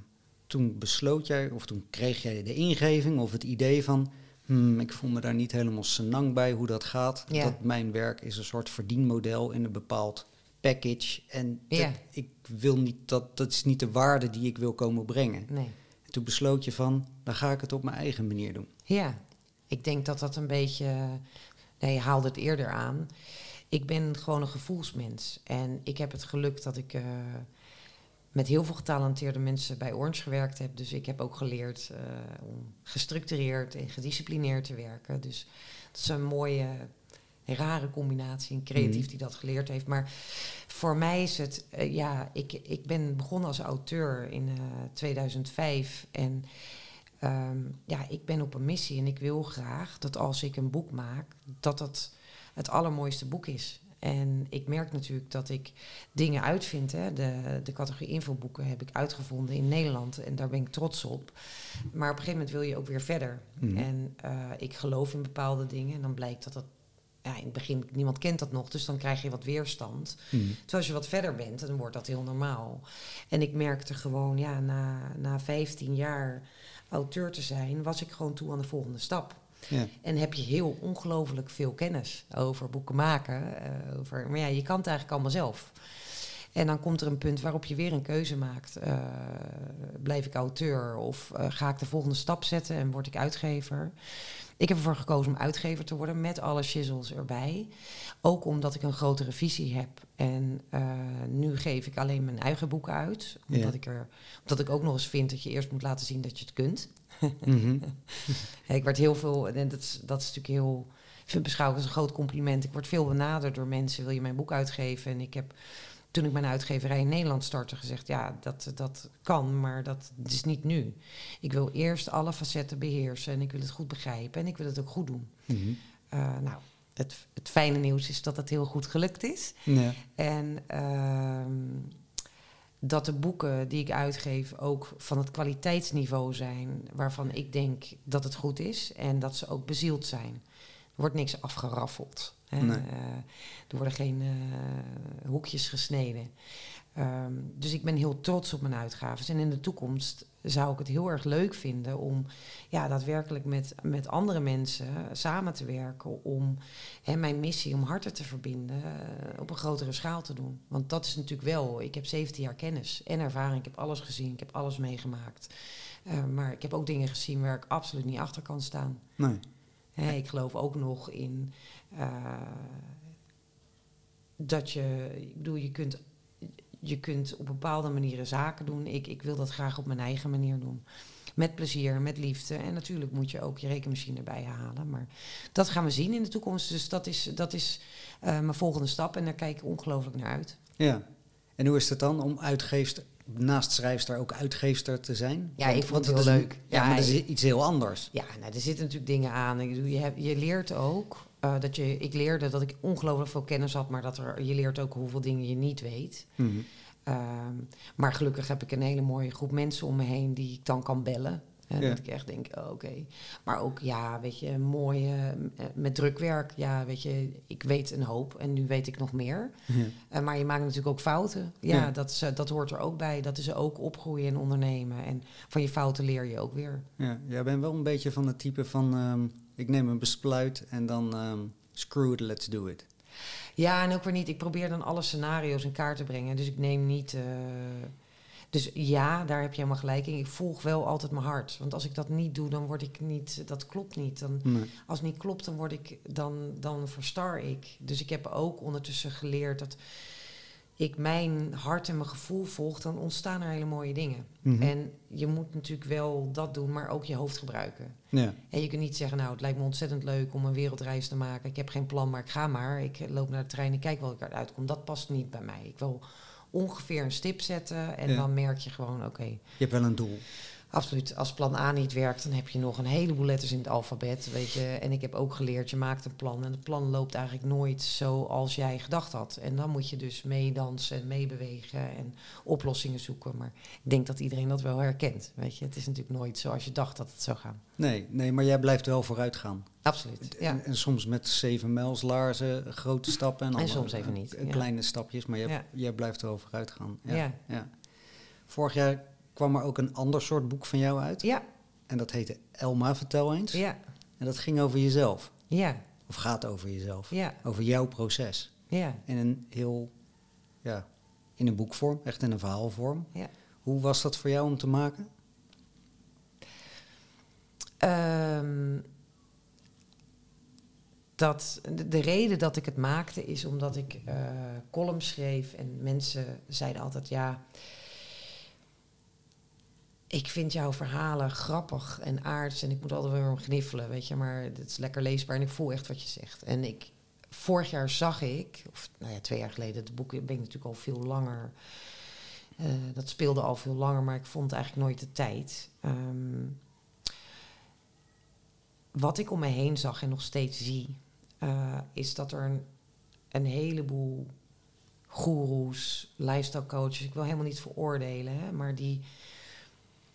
toen besloot jij, of toen kreeg jij de ingeving of het idee van... Hmm, ik voel me daar niet helemaal senang bij hoe dat gaat. Ja. Dat mijn werk is een soort verdienmodel in een bepaald package. En dat- Ja. ik wil niet dat, dat is niet de waarde die ik wil komen brengen. Nee. En toen besloot je van, dan ga ik het op mijn eigen manier doen. Ja, ik denk dat dat een beetje. Nee, je haalde het eerder aan. Ik ben gewoon een gevoelsmens. En ik heb het geluk dat ik eh, met heel veel getalenteerde mensen bij Orange gewerkt heb. Dus ik heb ook geleerd eh, om gestructureerd en gedisciplineerd te werken. Dus dat is een mooie, rare combinatie. Een creatief Mhm. die dat geleerd heeft. Maar voor mij is het, eh, ja, ik, ik ben begonnen als auteur in eh, 2005. En Ehm, ja, ik ben op een missie en ik wil graag dat als ik een boek maak, dat dat het allermooiste boek is. En ik merk natuurlijk dat ik dingen uitvind. Hè. De, de categorie infoboeken heb ik uitgevonden in Nederland en daar ben ik trots op. Maar op een gegeven moment wil je ook weer verder. Mhm. En eh, ik geloof in bepaalde dingen en dan blijkt dat dat... Ja, in het begin, niemand kent dat nog, dus dan krijg je wat weerstand. Terwijl als je wat verder bent, dan wordt dat heel normaal. En ik merkte gewoon, ja, na, na 15 jaar auteur te zijn, was ik gewoon toe aan de volgende stap. Ja. En heb je heel ongelooflijk veel kennis over boeken maken. eh, over, maar ja, je kan het eigenlijk allemaal zelf. En dan komt er een punt waarop je weer een keuze maakt. Eh, blijf ik auteur of eh, ga ik de volgende stap zetten en word ik uitgever? Ik heb ervoor gekozen om uitgever te worden met alle shizzles erbij. Ook omdat ik een grotere visie heb. En nu geef ik alleen mijn eigen boeken uit. Omdat, Ja. ik er, omdat ik ook nog eens vind dat je eerst moet laten zien dat je het kunt. Mhm. Ja, [laughs] ik werd heel veel, en dat is, dat is natuurlijk heel, ik vind beschouwd als een groot compliment. Ik word veel benaderd door mensen, wil je mijn boek uitgeven? En ik heb, toen ik mijn uitgeverij in Nederland startte, gezegd, ja, dat, dat kan, maar dat is niet nu. Ik wil eerst alle facetten beheersen en ik wil het goed begrijpen en ik wil het ook goed doen. Mhm. Eh, nou, het, het fijne nieuws is dat het heel goed gelukt is. Ja. En ehm, dat de boeken die ik uitgeef ook van het kwaliteitsniveau zijn waarvan ik denk dat het goed is en dat ze ook bezield zijn. Er wordt niks afgeraffeld. Hè. Nee. Eh, er worden geen eh, hoekjes gesneden. Ehm, dus ik ben heel trots op mijn uitgaves. En in de toekomst zou ik het heel erg leuk vinden om ja, daadwerkelijk met, met andere mensen samen te werken. Om hè, mijn missie om harten te verbinden eh, op een grotere schaal te doen. Want dat is natuurlijk wel, ik heb 17 jaar kennis en ervaring. Ik heb alles gezien, ik heb alles meegemaakt. Eh, maar ik heb ook dingen gezien waar ik absoluut niet achter kan staan. Nee. Hè, ik geloof ook nog in eh, dat je, ik bedoel, je kunt, je kunt op bepaalde manieren zaken doen. Ik, ik wil dat graag op mijn eigen manier doen. Met plezier, met liefde. En natuurlijk moet je ook je rekenmachine erbij halen. Maar dat gaan we zien in de toekomst. Dus dat is, dat is eh, mijn volgende stap. En daar kijk ik ongelooflijk naar uit. Ja. En hoe is het dan om uitgeefster, naast schrijfster ook uitgeefster te zijn? Ja, ik vond het heel leuk. Ja, Ja, maar dat is iets heel anders. Ja, nou, er zitten natuurlijk dingen aan. Je, hebt, je leert ook eh, dat je. Ik leerde dat ik ongelooflijk veel kennis had, maar dat er, je leert ook hoeveel dingen je niet weet. Mhm. Ehm, maar gelukkig heb ik een hele mooie groep mensen om me heen die ik dan kan bellen. En Ja. dat ik echt denk, oh, oké. Maar ook, ja, weet je, mooi eh, met drukwerk. Ja, weet je, ik weet een hoop en nu weet ik nog meer. Ja. Eh, maar je maakt natuurlijk ook fouten. Ja, Ja. Dat, is, dat hoort er ook bij. Dat is ook opgroeien en ondernemen. En van je fouten leer je ook weer. Ja, jij bent wel een beetje van het type van... ehm, ik neem een besluit en dan ehm, screw it, let's do it. Ja, en ook weer niet. Ik probeer dan alle scenario's in kaart te brengen. Dus ik neem niet. eh, dus ja, daar heb je helemaal gelijk in. Ik volg wel altijd mijn hart. Want als ik dat niet doe, dan word ik niet. Dat klopt niet. Dan, Nee. als het niet klopt, dan word ik. Dan, dan verstar ik. Dus ik heb ook ondertussen geleerd dat. Ik mijn hart en mijn gevoel volg, dan ontstaan er hele mooie dingen. Mhm. En je moet natuurlijk wel dat doen, maar ook je hoofd gebruiken. Ja. En je kunt niet zeggen, nou, het lijkt me ontzettend leuk om een wereldreis te maken. Ik heb geen plan, maar ik ga maar. Ik loop naar de trein, ik kijk wel ik eruit kom. Dat past niet bij mij. Ik wil ongeveer een stip zetten en Ja. dan merk je gewoon, oké. Je hebt wel een doel. Absoluut. Als plan A niet werkt, dan heb je nog een heleboel letters in het alfabet. Weet je. En ik heb ook geleerd, je maakt een plan. En het plan loopt eigenlijk nooit zoals jij gedacht had. En dan moet je dus meedansen en meebewegen en oplossingen zoeken. Maar ik denk dat iedereen dat wel herkent. Weet je. Het is natuurlijk nooit zoals je dacht dat het zou gaan. Nee, nee maar jij blijft wel vooruit gaan. Absoluut. Ja. En, en soms met zeven mijls laarzen, grote stappen. En, En andere- soms even niet, eh, ja. Kleine stapjes, maar jij, Ja. jij blijft wel vooruit gaan. Ja. Vorig jaar kwam er ook een ander soort boek van jou uit. Ja, En dat heette Elma, vertel eens. ja, En dat ging over jezelf. ja, Of gaat over jezelf. ja, Over jouw proces. ja, In een heel, ja, in een boekvorm, echt in een verhaalvorm. ja. Hoe was dat voor jou om te maken? Ehm, dat, de, de reden dat ik het maakte is omdat ik eh columns schreef en mensen zeiden altijd ja. Ik vind jouw verhalen grappig en aards en ik moet altijd weer om gniffelen, weet je, maar het is lekker leesbaar en ik voel echt wat je zegt. En ik, vorig jaar zag ik, of nou ja, twee jaar geleden, het boek ben ik natuurlijk al veel langer, eh, dat speelde al veel langer, maar ik vond eigenlijk nooit de tijd. Ehm, wat ik om me heen zag en nog steeds zie, eh, is dat er een, een heleboel goeroes, lifestyle coaches, ik wil helemaal niet veroordelen, hè, maar die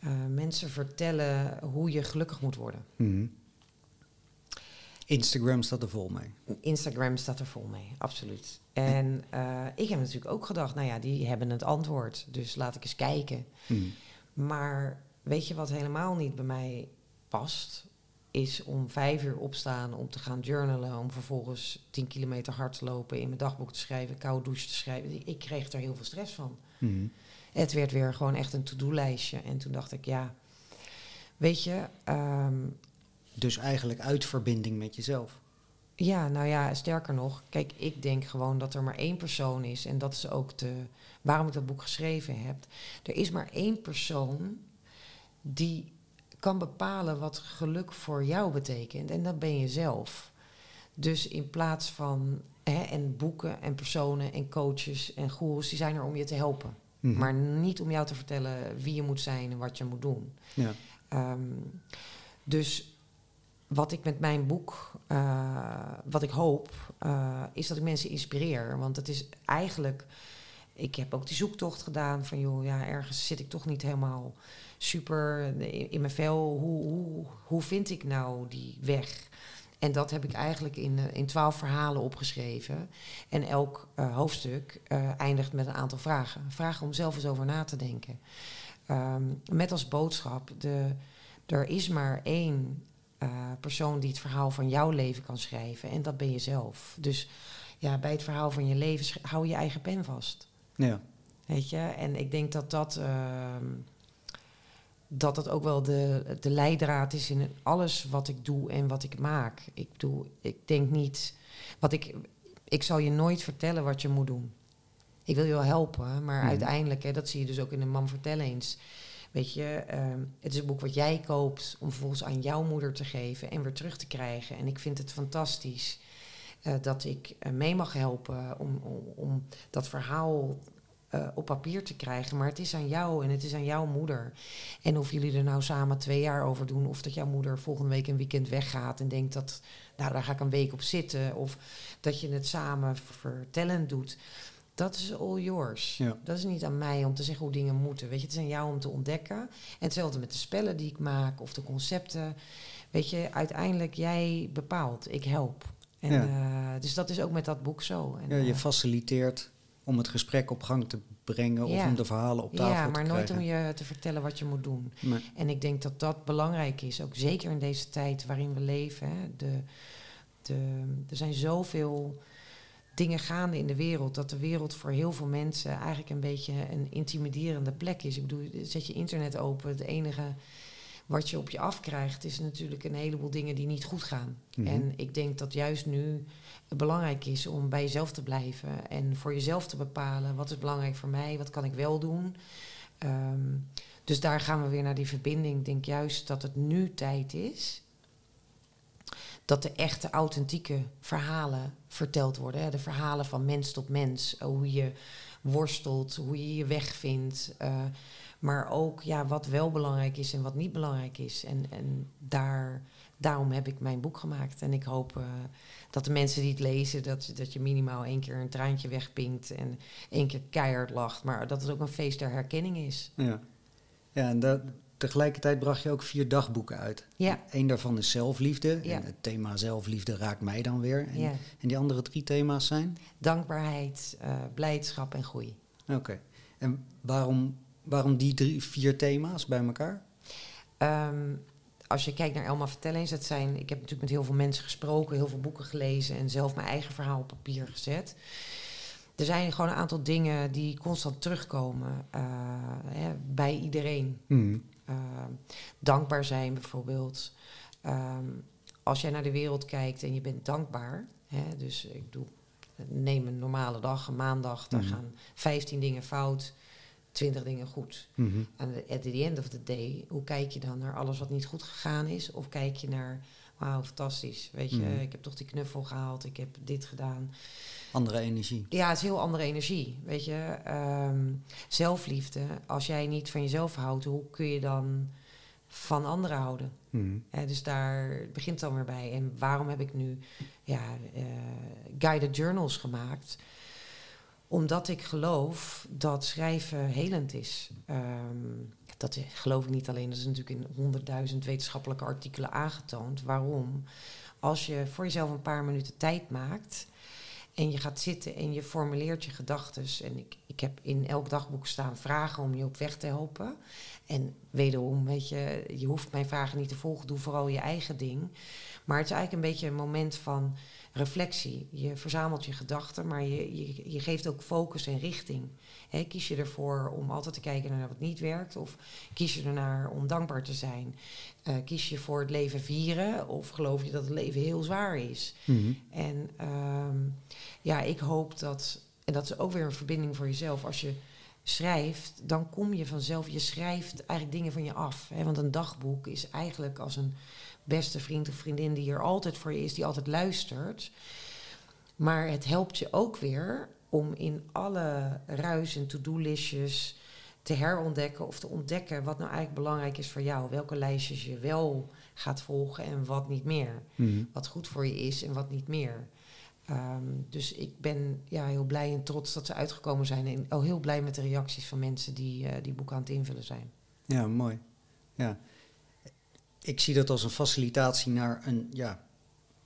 eh, mensen vertellen hoe je gelukkig moet worden. Mhm. Instagram staat er vol mee. Instagram staat er vol mee, absoluut. En eh, ik heb natuurlijk ook gedacht, nou ja, die hebben het antwoord, dus laat ik eens kijken. Mhm. Maar weet je wat helemaal niet bij mij past? Is om vijf uur opstaan om te gaan journalen. Om vervolgens tien kilometer hard te lopen, in mijn dagboek te schrijven, koude douche te schrijven. Ik kreeg er heel veel stress van. Mhm. Het werd weer gewoon echt een to-do-lijstje. En toen dacht ik, ja, weet je, ehm, Dus eigenlijk uit verbinding met jezelf. ja, nou ja, sterker nog, kijk, ik denk gewoon dat er maar één persoon is. En dat is ook de, waarom ik dat boek geschreven heb. Er is maar één persoon die kan bepalen wat geluk voor jou betekent. En dat ben je zelf. Dus in plaats van, hè, en boeken en personen en coaches en goeroes, die zijn er om je te helpen. Mhm. Maar niet om jou te vertellen wie je moet zijn en wat je moet doen. Ja. Ehm, dus wat ik met mijn boek, eh, wat ik hoop, eh, is dat ik mensen inspireer. Want het is eigenlijk, ik heb ook die zoektocht gedaan van joh, ja, ergens zit ik toch niet helemaal super in, in mijn vel. Hoe, hoe, hoe vind ik nou die weg? En dat heb ik eigenlijk in, eh, in twaalf verhalen opgeschreven. En elk eh, hoofdstuk eh, eindigt met een aantal vragen. Vragen om zelf eens over na te denken. Ehm, met als boodschap, de, er is maar één persoon die het verhaal van jouw leven kan schrijven. En dat ben je zelf. Dus ja, bij het verhaal van je leven hou je eigen pen vast. Ja. Weet je? En ik denk dat dat, ehm, dat, dat ook wel de, de leidraad is in alles wat ik doe en wat ik maak. Ik, doe, ik denk niet. Wat ik, ik zal je nooit vertellen wat je moet doen. Ik wil je wel helpen, maar Mhm. uiteindelijk, hè, dat zie je dus ook in de Man Vertel eens. Weet je, ehm, het is een boek wat jij koopt om vervolgens aan jouw moeder te geven en weer terug te krijgen. En ik vind het fantastisch eh, dat ik eh, mee mag helpen om, om, om dat verhaal eh, op papier te krijgen. Maar het is aan jou en het is aan jouw moeder. En of jullie er nou samen twee jaar over doen, of dat jouw moeder volgende week een weekend weggaat en denkt dat, nou daar ga ik een week op zitten, of dat je het samen vertellend doet. Dat is all yours. Ja. Dat is niet aan mij om te zeggen hoe dingen moeten. Weet je, het is aan jou om te ontdekken. En hetzelfde met de spellen die ik maak of de concepten. Weet je, uiteindelijk jij bepaalt. Ik help. En, Ja. eh, dus dat is ook met dat boek zo. En, ja, je eh, faciliteert om het gesprek op gang te brengen of Ja. om de verhalen op tafel ja, te maar nooit krijgen. om je te vertellen wat je moet doen. En ik denk dat dat belangrijk is, ook zeker in deze tijd waarin we leven. Hè. De, de, er zijn zoveel dingen gaande in de wereld, dat de wereld voor heel veel mensen eigenlijk een beetje een intimiderende plek is. Ik bedoel, zet je internet open, het enige wat je op je afkrijgt is natuurlijk een heleboel dingen die niet goed gaan. Mhm. En ik denk dat juist nu belangrijk is om bij jezelf te blijven en voor jezelf te bepalen wat is belangrijk voor mij, wat kan ik wel doen. Ehm, dus daar gaan we weer naar die verbinding. Ik denk juist dat het nu tijd is dat de echte, authentieke verhalen verteld worden. Hè? De verhalen van mens tot mens. eh, Hoe je worstelt, hoe je je weg vindt. eh, Maar ook ja, wat wel belangrijk is en wat niet belangrijk is. En, en daar, daarom heb ik mijn boek gemaakt. En ik hoop uh, dat de mensen die het lezen, dat, dat je minimaal één keer een traantje wegpinkt en één keer keihard lacht. Maar dat het ook een feest der herkenning is. Ja, ja en dat, tegelijkertijd bracht je ook vier dagboeken uit. Ja. Eén daarvan is zelfliefde. Ja. En het thema zelfliefde raakt mij dan weer. En, Ja. en die andere drie thema's zijn? Dankbaarheid, eh, blijdschap en groei. Oké. En waarom, waarom die drie, vier thema's bij elkaar? Ehm, als je kijkt naar Elma Vertel eens, het zijn, ik heb natuurlijk met heel veel mensen gesproken, heel veel boeken gelezen en zelf mijn eigen verhaal op papier gezet. Er zijn gewoon een aantal dingen die constant terugkomen eh, hè, bij iedereen. Hmm. Ehm, dankbaar zijn bijvoorbeeld. Ehm, als jij naar de wereld kijkt en je bent dankbaar, hè, dus ik doe, neem een normale dag, een maandag, daar Mhm. gaan 15 dingen fout, 20 dingen goed. Mhm. En at the end of the day, hoe kijk je dan naar alles wat niet goed gegaan is? Of kijk je naar, wauw, fantastisch, weet je, Mhm. ik heb toch die knuffel gehaald, ik heb dit gedaan. Andere energie. Ja, het is heel andere energie, weet je. Ehm, zelfliefde, als jij niet van jezelf houdt, hoe kun je dan van anderen houden? Mhm. Dus daar begint dan weer bij. En waarom heb ik nu ja, eh, guided journals gemaakt? Omdat ik geloof dat schrijven helend is. Ehm, dat geloof ik niet alleen, dat is natuurlijk in honderdduizend wetenschappelijke artikelen aangetoond. Waarom? Als je voor jezelf een paar minuten tijd maakt en je gaat zitten en je formuleert je gedachten. En ik, ik heb in elk dagboek staan vragen om je op weg te helpen. En wederom, weet je, je hoeft mijn vragen niet te volgen, doe vooral je eigen ding. Maar het is eigenlijk een beetje een moment van reflectie. Je verzamelt je gedachten, maar je, je, je geeft ook focus en richting. Kies je ervoor om altijd te kijken naar wat niet werkt? Of kies je ernaar om dankbaar te zijn? Eh, kies je voor het leven vieren? Of geloof je dat het leven heel zwaar is? Mhm. En ehm, ja, ik hoop dat, en dat is ook weer een verbinding voor jezelf, als je schrijft, dan kom je vanzelf, je schrijft eigenlijk dingen van je af. Hè? Want een dagboek is eigenlijk als een beste vriend of vriendin die er altijd voor je is, die altijd luistert. Maar het helpt je ook weer om in alle ruis en to-do-listjes te herontdekken of te ontdekken wat nou eigenlijk belangrijk is voor jou. Welke lijstjes je wel gaat volgen en wat niet meer. Mhm. Wat goed voor je is en wat niet meer. Ehm, dus ik ben ja, heel blij en trots dat ze uitgekomen zijn. En ook heel blij met de reacties van mensen die eh, die boeken aan het invullen zijn. Ja, mooi. Ja. Ik zie dat als een facilitatie naar een, ja,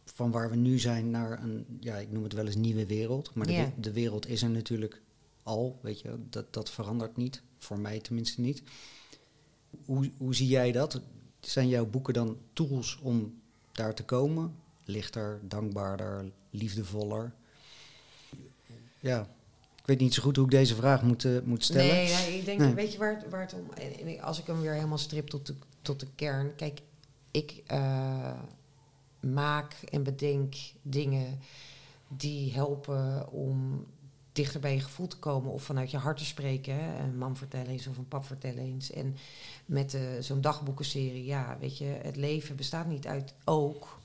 van waar we nu zijn naar een, ja, ik noem het wel eens nieuwe wereld. Maar de, de wereld is er natuurlijk al, weet je, dat, dat verandert niet. Voor mij tenminste niet. Hoe, hoe zie jij dat? Zijn jouw boeken dan tools om daar te komen? Lichter, dankbaarder, liefdevoller? Ja, weet niet zo goed hoe ik deze vraag moet, eh, moet stellen. Nee, nee, ik denk, Nee. weet je waar het, waar het om... Als ik hem weer helemaal strip tot de, tot de kern... Kijk, ik eh, maak en bedenk dingen die helpen om dichter bij je gevoel te komen of vanuit je hart te spreken. Hè. Een mam vertellen eens of een pap vertellen eens. En met eh, zo'n dagboekenserie, ja, weet je, het leven bestaat niet uit ook.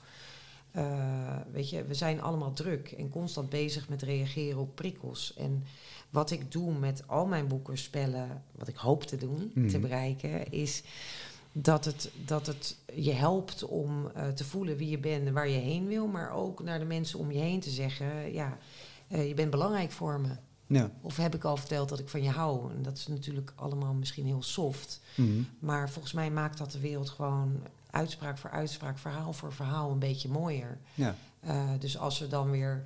Eh, weet je, we zijn allemaal druk en constant bezig met reageren op prikkels. En wat ik doe met al mijn boeken, spellen, wat ik hoop te doen, Mhm. te bereiken, is dat het, dat het je helpt om eh, te voelen wie je bent en waar je heen wil, maar ook naar de mensen om je heen te zeggen, ja, eh, je bent belangrijk voor me. Ja. Of heb ik al verteld dat ik van je hou? En dat is natuurlijk allemaal misschien heel soft. Mhm. Maar volgens mij maakt dat de wereld gewoon uitspraak voor uitspraak, verhaal voor verhaal een beetje mooier. ja. Eh, dus als we dan weer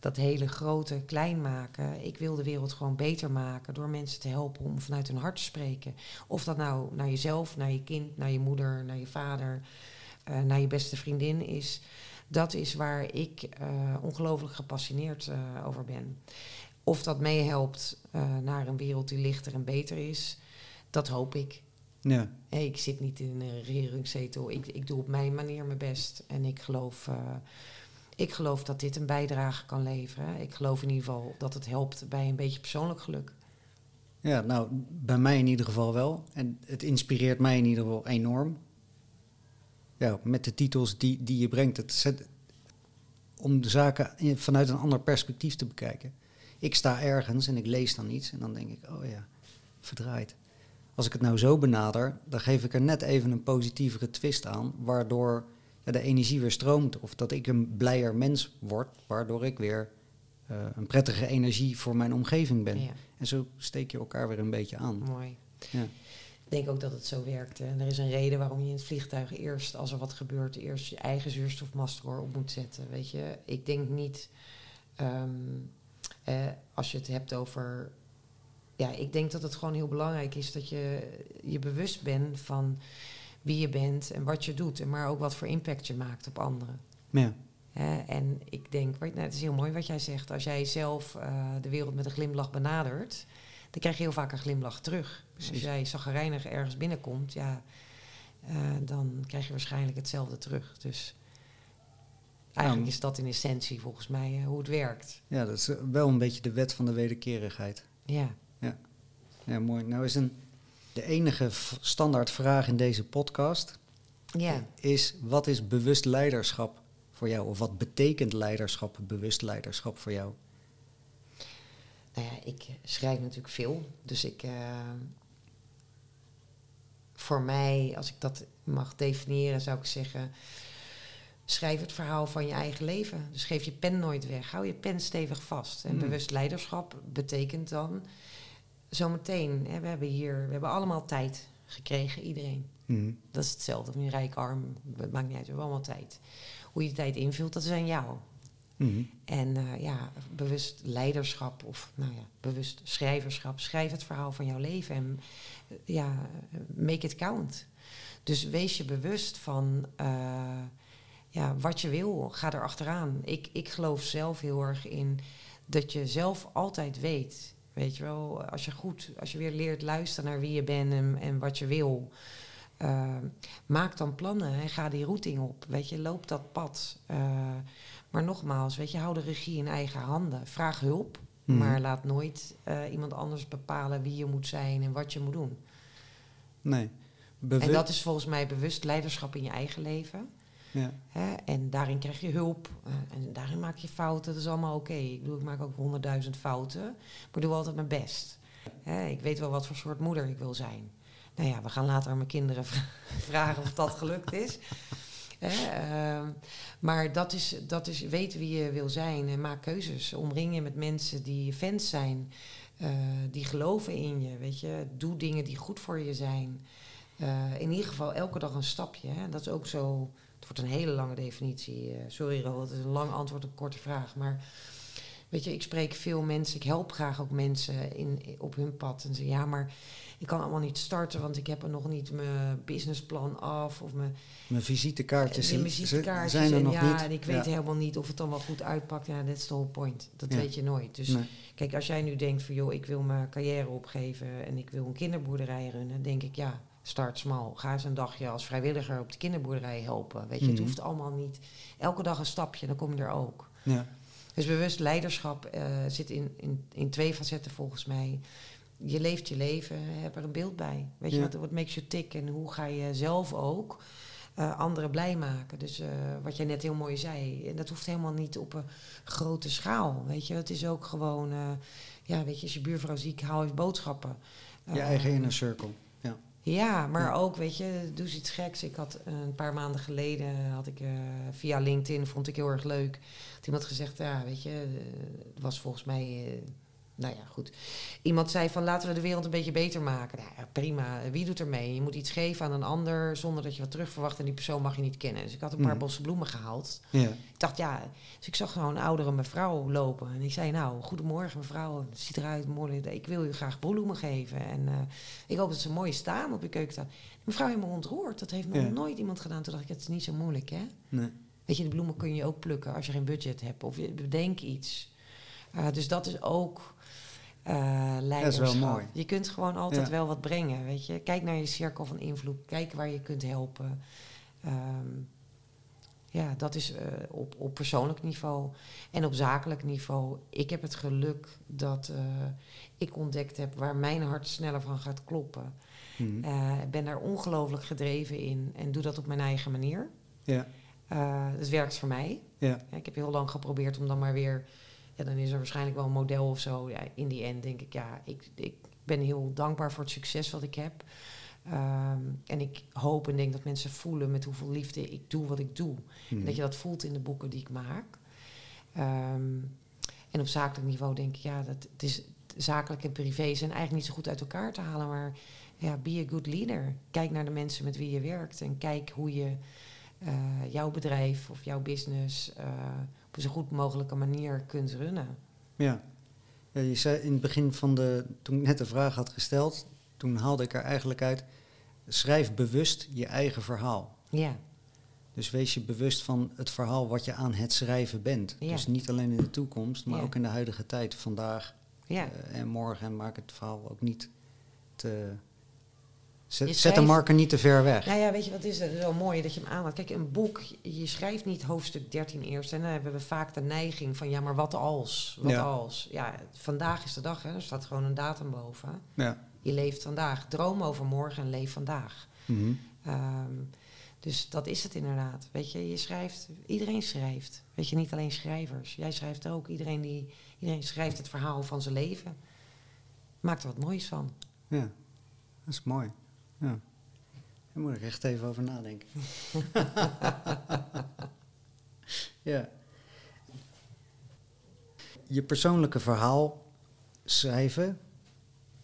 dat hele grote klein maken. Ik wil de wereld gewoon beter maken door mensen te helpen om vanuit hun hart te spreken. Of dat nou naar jezelf, naar je kind, naar je moeder, naar je vader, eh, naar je beste vriendin is. Dat is waar ik eh, ongelooflijk gepassioneerd over ben. Of dat meehelpt eh, naar een wereld die lichter en beter is, dat hoop ik. Ja. Hey, ik zit niet in een regeringszetel. Ik, ik doe op mijn manier mijn best. En ik geloof, eh, ik geloof dat dit een bijdrage kan leveren. Ik geloof in ieder geval dat het helpt bij een beetje persoonlijk geluk. Ja, nou, bij mij in ieder geval wel. En het inspireert mij in ieder geval enorm. Ja, met de titels die, die je brengt. Het zet, om de zaken vanuit een ander perspectief te bekijken. Ik sta ergens en ik lees dan iets en dan denk ik, oh ja, verdraaid. Als ik het nou zo benader, dan geef ik er net even een positievere twist aan, waardoor ja, de energie weer stroomt. Of dat ik een blijer mens word, waardoor ik weer eh, een prettige energie voor mijn omgeving ben. Ja, En zo steek je elkaar weer een beetje aan. mooi. Ja. Ik denk ook dat het zo werkt. hè. En er is een reden waarom je in het vliegtuig eerst, als er wat gebeurt, eerst je eigen zuurstofmasker op moet zetten. Weet je, ik denk niet, ehm, eh, als je het hebt over. Ja, ik denk dat het gewoon heel belangrijk is dat je je bewust bent van wie je bent en wat je doet. En maar ook wat voor impact je maakt op anderen. Ja. En ik denk, nou, het is heel mooi wat jij zegt. Als jij zelf eh, de wereld met een glimlach benadert, dan krijg je heel vaak een glimlach terug. Dus als jij zagrijnig ergens binnenkomt, ja, eh, dan krijg je waarschijnlijk hetzelfde terug. Dus eigenlijk is dat in essentie volgens mij eh, hoe het werkt. ja, dat is wel een beetje de wet van de wederkerigheid. Ja, Ja, mooi. Nou is een, de enige standaard vraag in deze podcast ja. is: wat is bewust leiderschap voor jou? Of wat betekent leiderschap, bewust leiderschap voor jou? Nou ja, ik schrijf natuurlijk veel. Dus ik. eh, voor mij, als ik dat mag definiëren, zou ik zeggen. Schrijf het verhaal van je eigen leven. Dus geef je pen nooit weg. Hou je pen stevig vast. En Mm. bewust leiderschap betekent dan. Zometeen, hè, we hebben hier, we hebben allemaal tijd gekregen, iedereen. Mhm. Dat is hetzelfde, of nu rijk, arm, het maakt niet uit, we hebben allemaal tijd. Hoe je de tijd invult, dat is aan jou. Mhm. En eh, ja, bewust leiderschap of nou ja, bewust schrijverschap. Schrijf het verhaal van jouw leven en eh, ja, make it count. Dus wees je bewust van eh, ja, wat je wil, ga er achteraan. Ik, ik geloof zelf heel erg in dat je zelf altijd weet. Weet je wel, als je goed, als je weer leert luisteren naar wie je bent en, en wat je wil. eh, maak dan plannen en ga die routing op. Weet je, loop dat pad. Eh, maar nogmaals, weet je, hou de regie in eigen handen. Vraag hulp, Mhm. maar laat nooit eh, iemand anders bepalen wie je moet zijn en wat je moet doen. Nee. Bewust. En dat is volgens mij bewust leiderschap in je eigen leven. Hè? En daarin krijg je hulp. eh, en daarin maak je fouten. Dat is allemaal oké. Ik bedoel, ik maak ook honderdduizend fouten. Maar ik doe altijd mijn best. Hè? Ik weet wel wat voor soort moeder ik wil zijn. Nou ja, we gaan later aan mijn kinderen vra- [laughs] vragen of dat gelukt is. Hè? ehm, maar dat is, dat is, weet wie je wil zijn en maak keuzes. Omring je met mensen die fans zijn, eh, die geloven in je. Weet je, doe dingen die goed voor je zijn. Eh, in ieder geval elke dag een stapje. Hè? Dat is ook zo. Wordt een hele lange definitie. eh, sorry, Ro, het is een lang antwoord op een korte vraag. Maar weet je, ik spreek veel mensen. Ik help graag ook mensen in, op hun pad. En ze ja, maar ik kan allemaal niet starten, want ik heb er nog niet mijn businessplan af. Of mijn Mijn visitekaartjes, mijn ze- visitekaartjes. zijn er en nog ja, niet. en ik weet helemaal niet of het dan wel goed uitpakt. Ja, dat is de whole point. Dat Ja. weet je nooit. Dus Nee. Kijk, als jij nu denkt van joh, ik wil mijn carrière opgeven en ik wil een kinderboerderij runnen, denk ik ja, start smal. Ga eens een dagje als vrijwilliger op de kinderboerderij helpen. Weet je, Mhm. het hoeft allemaal niet. Elke dag een stapje, dan kom je er ook. Ja. Dus bewust leiderschap eh, zit in, in, in twee facetten volgens mij. Je leeft je leven, heb er een beeld bij. Weet je, wat, wat makes you tick en hoe ga je zelf ook eh, anderen blij maken. Dus eh, wat jij net heel mooi zei, en dat hoeft helemaal niet op een grote schaal. Weet je, het is ook gewoon, ja, weet je, als je buurvrouw ziek, haal even boodschappen. Je eigen inner circle. Ja. maar ook, weet je, doe eens iets geks. Ik had eh, een paar maanden geleden, had ik eh, via LinkedIn, vond ik heel erg leuk. Had iemand gezegd, ja, weet je, eh, het was volgens mij, nou ja, goed. Iemand zei van, laten we de wereld een beetje beter maken. Nou, ja, prima, wie doet er mee? Je moet iets geven aan een ander zonder dat je wat terug verwacht en die persoon mag je niet kennen. Dus ik had een paar Mhm. bossen bloemen gehaald. Ik dacht, ja, dus ik zag gewoon een oudere mevrouw lopen. En ik zei, nou, goedemorgen mevrouw, het ziet eruit mooi. Ik wil u graag bloemen geven. En eh, ik hoop dat ze mooi staan op je keukentafel. Mevrouw helemaal ontroerd. Dat heeft nog nooit iemand gedaan. Toen dacht ik, het is niet zo moeilijk, hè? Nee. Weet je, de bloemen kun je ook plukken als je geen budget hebt. Of je bedenk iets. Uh, dus dat is ook leiderschap. Dat is wel mooi. Je kunt gewoon altijd Ja. wel wat brengen, weet je. Kijk naar je cirkel van invloed. Kijk waar je kunt helpen. Um, ja, dat is uh, op, op persoonlijk niveau. En op zakelijk niveau. Ik heb het geluk dat uh, ik ontdekt heb waar mijn hart sneller van gaat kloppen. Uh, ik ben daar ongelooflijk gedreven in en doe dat op mijn eigen manier. Ja. Het werkt voor mij. Ja. Ik heb heel lang geprobeerd om dan maar weer... Ja, dan is er waarschijnlijk wel een model of zo. Ja, in die end denk ik, ja, ik, ik, ben heel dankbaar voor het succes wat ik heb. Ehm, en ik hoop en denk dat mensen voelen met hoeveel liefde ik doe wat ik doe. Mhm. Dat je dat voelt in de boeken die ik maak. Ehm, en op zakelijk niveau denk ik, ja, dat, het is zakelijk en privé zijn eigenlijk niet zo goed uit elkaar te halen. Maar ja, be a good leader. Kijk naar de mensen met wie je werkt. En kijk hoe je eh, jouw bedrijf of jouw business eh, op zo goed mogelijke manier kunt runnen. Ja. ja. Je zei in het begin van de, toen ik net de vraag had gesteld, toen haalde ik er eigenlijk uit, schrijf bewust je eigen verhaal. Ja, Dus wees je bewust van het verhaal wat je aan het schrijven bent. Ja. Dus niet alleen in de toekomst, maar Ja. ook in de huidige tijd, vandaag ja. eh, en morgen. En maak het verhaal ook niet te... Zet, de marker niet te ver weg. Nou ja, weet je wat is is wel mooi dat je hem aanhaalt. Kijk, een boek, je schrijft niet hoofdstuk 13 eerst. En dan hebben we vaak de neiging van, ja, maar wat als? Wat Ja. als? Ja, vandaag is de dag, hè. Er staat gewoon een datum boven. Ja. Je leeft vandaag. Droom over morgen en leef vandaag. Mhm. Ehm, dus dat is het inderdaad. Weet je, je schrijft, iedereen schrijft. Weet je, niet alleen schrijvers. Jij schrijft ook. Iedereen, die, iedereen schrijft het verhaal van zijn leven. Maakt er wat moois van. ja, dat is mooi. Ja. Daar moet ik echt even over nadenken. [laughs] ja. Je persoonlijke verhaal schrijven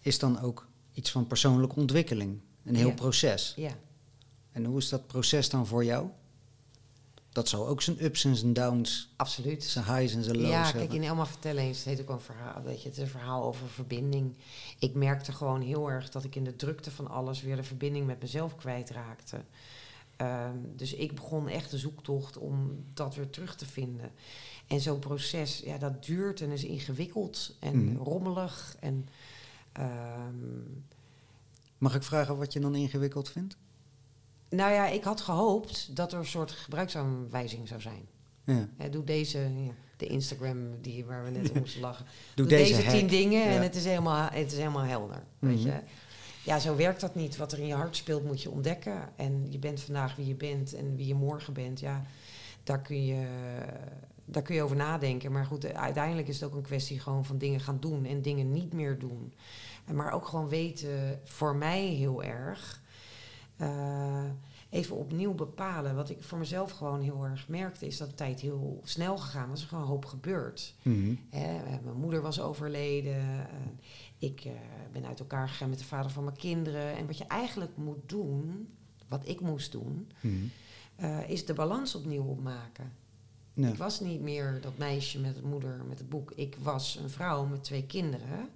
is dan ook iets van persoonlijke ontwikkeling. Een heel Ja. proces. Ja. En hoe is dat proces dan voor jou? Dat zal ook zijn ups en zijn downs, Absoluut. zijn highs en zijn lows Ja, hebben. kijk, in Elma vertellen eens, het heet ook een verhaal, weet je, het is een verhaal over verbinding. Ik merkte gewoon heel erg dat ik in de drukte van alles weer de verbinding met mezelf kwijtraakte. Ehm, dus ik begon echt de zoektocht om dat weer terug te vinden. En zo'n proces, ja, dat duurt en is ingewikkeld en Mhm. rommelig. En, ehm, Mag ik vragen wat je dan ingewikkeld vindt? Nou ja, ik had gehoopt dat er een soort gebruiksaanwijzing zou zijn. Ja. Hè, doe deze, ja, de Instagram die, waar we net om moesten lachen. Doe, Doe deze, deze, tien dingen en het is helemaal, het is helemaal helder. Weet Mhm. je? Ja, zo werkt dat niet. Wat er in je hart speelt moet je ontdekken. En je bent vandaag wie je bent en wie je morgen bent. Ja, daar kun je, daar kun je over nadenken. Maar goed, uiteindelijk is het ook een kwestie gewoon van dingen gaan doen en dingen niet meer doen. En maar ook gewoon weten, voor mij heel erg, eh, even opnieuw bepalen. Wat ik voor mezelf gewoon heel erg merkte, is dat de tijd heel snel gegaan was. Er gewoon een hoop gebeurd. Mhm. Hè, eh, mijn moeder was overleden. eh, ik ben uit elkaar gegaan met de vader van mijn kinderen. En wat je eigenlijk moet doen, wat ik moest doen, Mhm. is de balans opnieuw opmaken. Ja. Ik was niet meer dat meisje met de moeder met het boek. Ik was een vrouw met twee kinderen,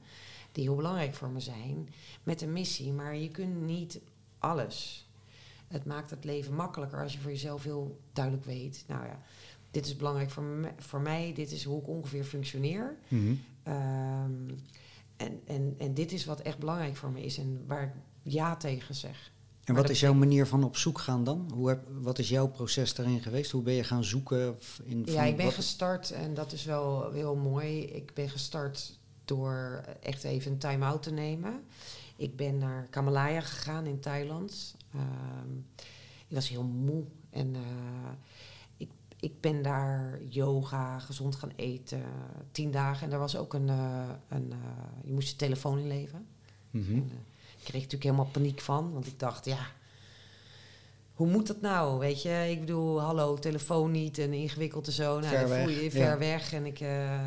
die heel belangrijk voor me zijn, met een missie. Maar je kunt niet alles. Het maakt het leven makkelijker als je voor jezelf heel duidelijk weet. Nou ja, dit is belangrijk voor, me, voor mij, dit is hoe ik ongeveer functioneer. Mhm. Ehm, en, en, en dit is wat echt belangrijk voor me is en waar ik ja tegen zeg. En wat is jouw manier van op zoek gaan dan? Hoe heb, wat is jouw proces daarin geweest? Hoe ben je gaan zoeken? In, Ja, ik ben gestart en dat is wel heel mooi. Ik ben gestart door echt even een time-out te nemen. Ik ben naar Kamalaya gegaan in Thailand. Ehm, ik was heel moe en eh, ik, ik ben daar yoga, gezond gaan eten, tien dagen. En daar was ook een, eh, een eh, je moest je telefoon inleveren. En, eh, ik kreeg natuurlijk helemaal paniek van, want ik dacht, ja, hoe moet dat nou? Weet je, ik bedoel, hallo, telefoon niet en ingewikkeld en zo. Nou, Ver voel je je ja. ver weg en ik, eh,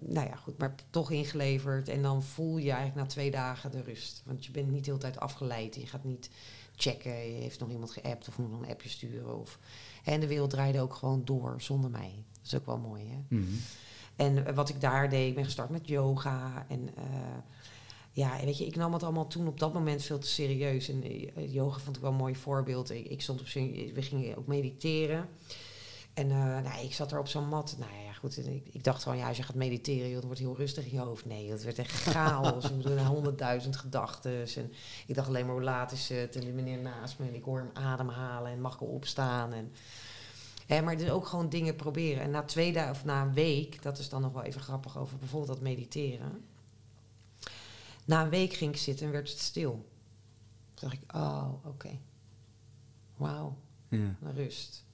nou ja, goed, maar toch ingeleverd. En dan voel je eigenlijk na twee dagen de rust. Want je bent niet de hele tijd afgeleid. Je gaat niet checken, je heeft nog iemand geappt of moet nog een appje sturen. Of, en de wereld draaide ook gewoon door zonder mij. Dat is ook wel mooi, hè? Mhm. En wat ik daar deed, ik ben gestart met yoga. En eh, ja, weet je, ik nam het allemaal toen op dat moment veel te serieus. En eh, yoga vond ik wel een mooi voorbeeld. Ik, ik stond op we gingen ook mediteren. En eh, nou, ik zat er op zo'n mat. Nou ja, goed. Ik, ik dacht gewoon, ja, als je gaat mediteren, dan wordt heel rustig in je hoofd. Nee, dat werd echt chaos. ik bedoel, honderdduizend gedachten. En ik dacht alleen maar, hoe laat is het? En die meneer naast me, en ik hoor hem ademhalen. En mag ik opstaan? En, Hè, maar dus ook gewoon dingen proberen. En na twee dagen of na een week, dat is dan nog wel even grappig over bijvoorbeeld dat mediteren. Na een week ging ik zitten en werd het stil. Toen dacht ik, oh, oké. Wauw, Ja. rust.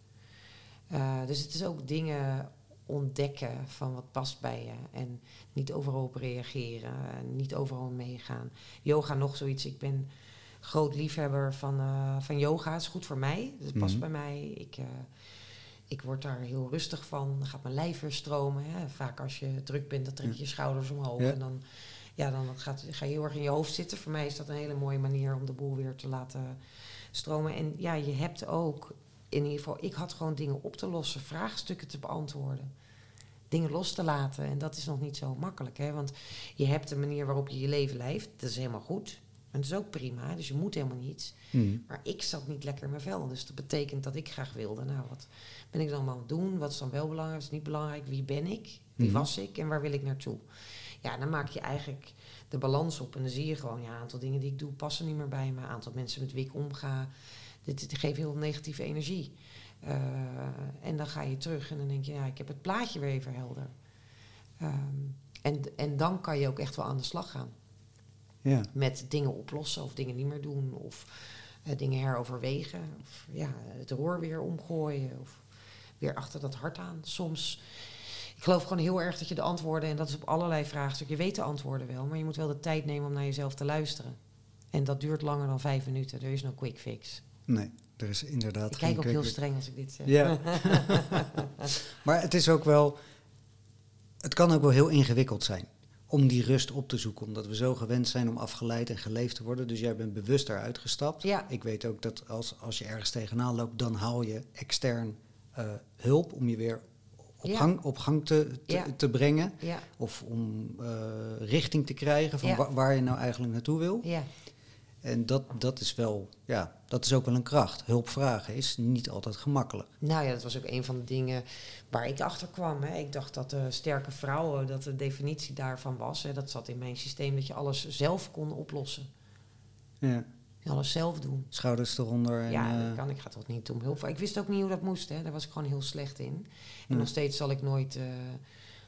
Eh, dus het is ook dingen ontdekken van wat past bij je. En niet overal op reageren, niet overal meegaan. Yoga nog zoiets. Ik ben groot liefhebber van, uh, van yoga. Het is goed voor mij. Het past Mhm. bij mij. Ik, uh, ik word daar heel rustig van. Dan gaat mijn lijf weer stromen. Hè. Vaak als je druk bent, dan trek je je schouders omhoog. Ja. En dan, ja, dan gaat, ga je heel erg in je hoofd zitten. Voor mij is dat een hele mooie manier om de boel weer te laten stromen. En ja, je hebt ook, in ieder geval, ik had gewoon dingen op te lossen, vraagstukken te beantwoorden. Dingen los te laten. En dat is nog niet zo makkelijk. Hè? Want je hebt de manier waarop je je leven leeft. Dat is helemaal goed. En dat is ook prima. Dus je moet helemaal niets. Mhm. Maar ik zat niet lekker in mijn vel. Dus dat betekent dat ik graag wilde. Nou, wat ben ik dan allemaal aan het doen? Wat is dan wel belangrijk? Wat is niet belangrijk? Wie ben ik? Wie Mhm. was ik? En waar wil ik naartoe? Ja, dan maak je eigenlijk de balans op. En dan zie je gewoon, ja, een aantal dingen die ik doe passen niet meer bij me. Een aantal mensen met wie ik omga, dit, dit geeft heel negatieve energie. Uh, en dan ga je terug en dan denk je, ja, ik heb het plaatje weer even helder. Um, en, en dan kan je ook echt wel aan de slag gaan. Ja. Met dingen oplossen of dingen niet meer doen. Of uh, dingen heroverwegen. Of ja, het roer weer omgooien. Of weer achter dat hart aan. Soms, ik geloof gewoon heel erg dat je de antwoorden... en dat is op allerlei vraagstukken. Je weet de antwoorden wel, maar je moet wel de tijd nemen om naar jezelf te luisteren. En dat duurt langer dan vijf minuten. Er is no quick fix. Nee, er is inderdaad Ik kijk ook heel streng als ik dit zeg. Ja. [laughs] Maar het is ook wel... Het kan ook wel heel ingewikkeld zijn om die rust op te zoeken. Omdat we zo gewend zijn om afgeleid en geleefd te worden. Dus jij bent bewust daaruit gestapt. Ja. Ik weet ook dat als, als je ergens tegenaan loopt, dan haal je extern eh, hulp om je weer op, Ja. gang, op gang te, te, Ja. te brengen. ja, Of om eh, richting te krijgen van wa- waar je nou eigenlijk naartoe wil. ja. En dat, dat is wel, ja, dat is ook wel een kracht. Hulp vragen is niet altijd gemakkelijk. Nou ja, dat was ook een van de dingen waar ik achter kwam. Hè. Ik dacht dat de sterke vrouwen, dat de definitie daarvan was. Hè. Dat zat in mijn systeem, dat je alles zelf kon oplossen. Ja. Alles zelf doen. Schouders eronder. En, ja, eh, dat kan. Ik ga toch niet om hulp. Ik wist ook niet hoe dat moest. Hè. Daar was ik gewoon heel slecht in. En Nee. nog steeds zal ik nooit eh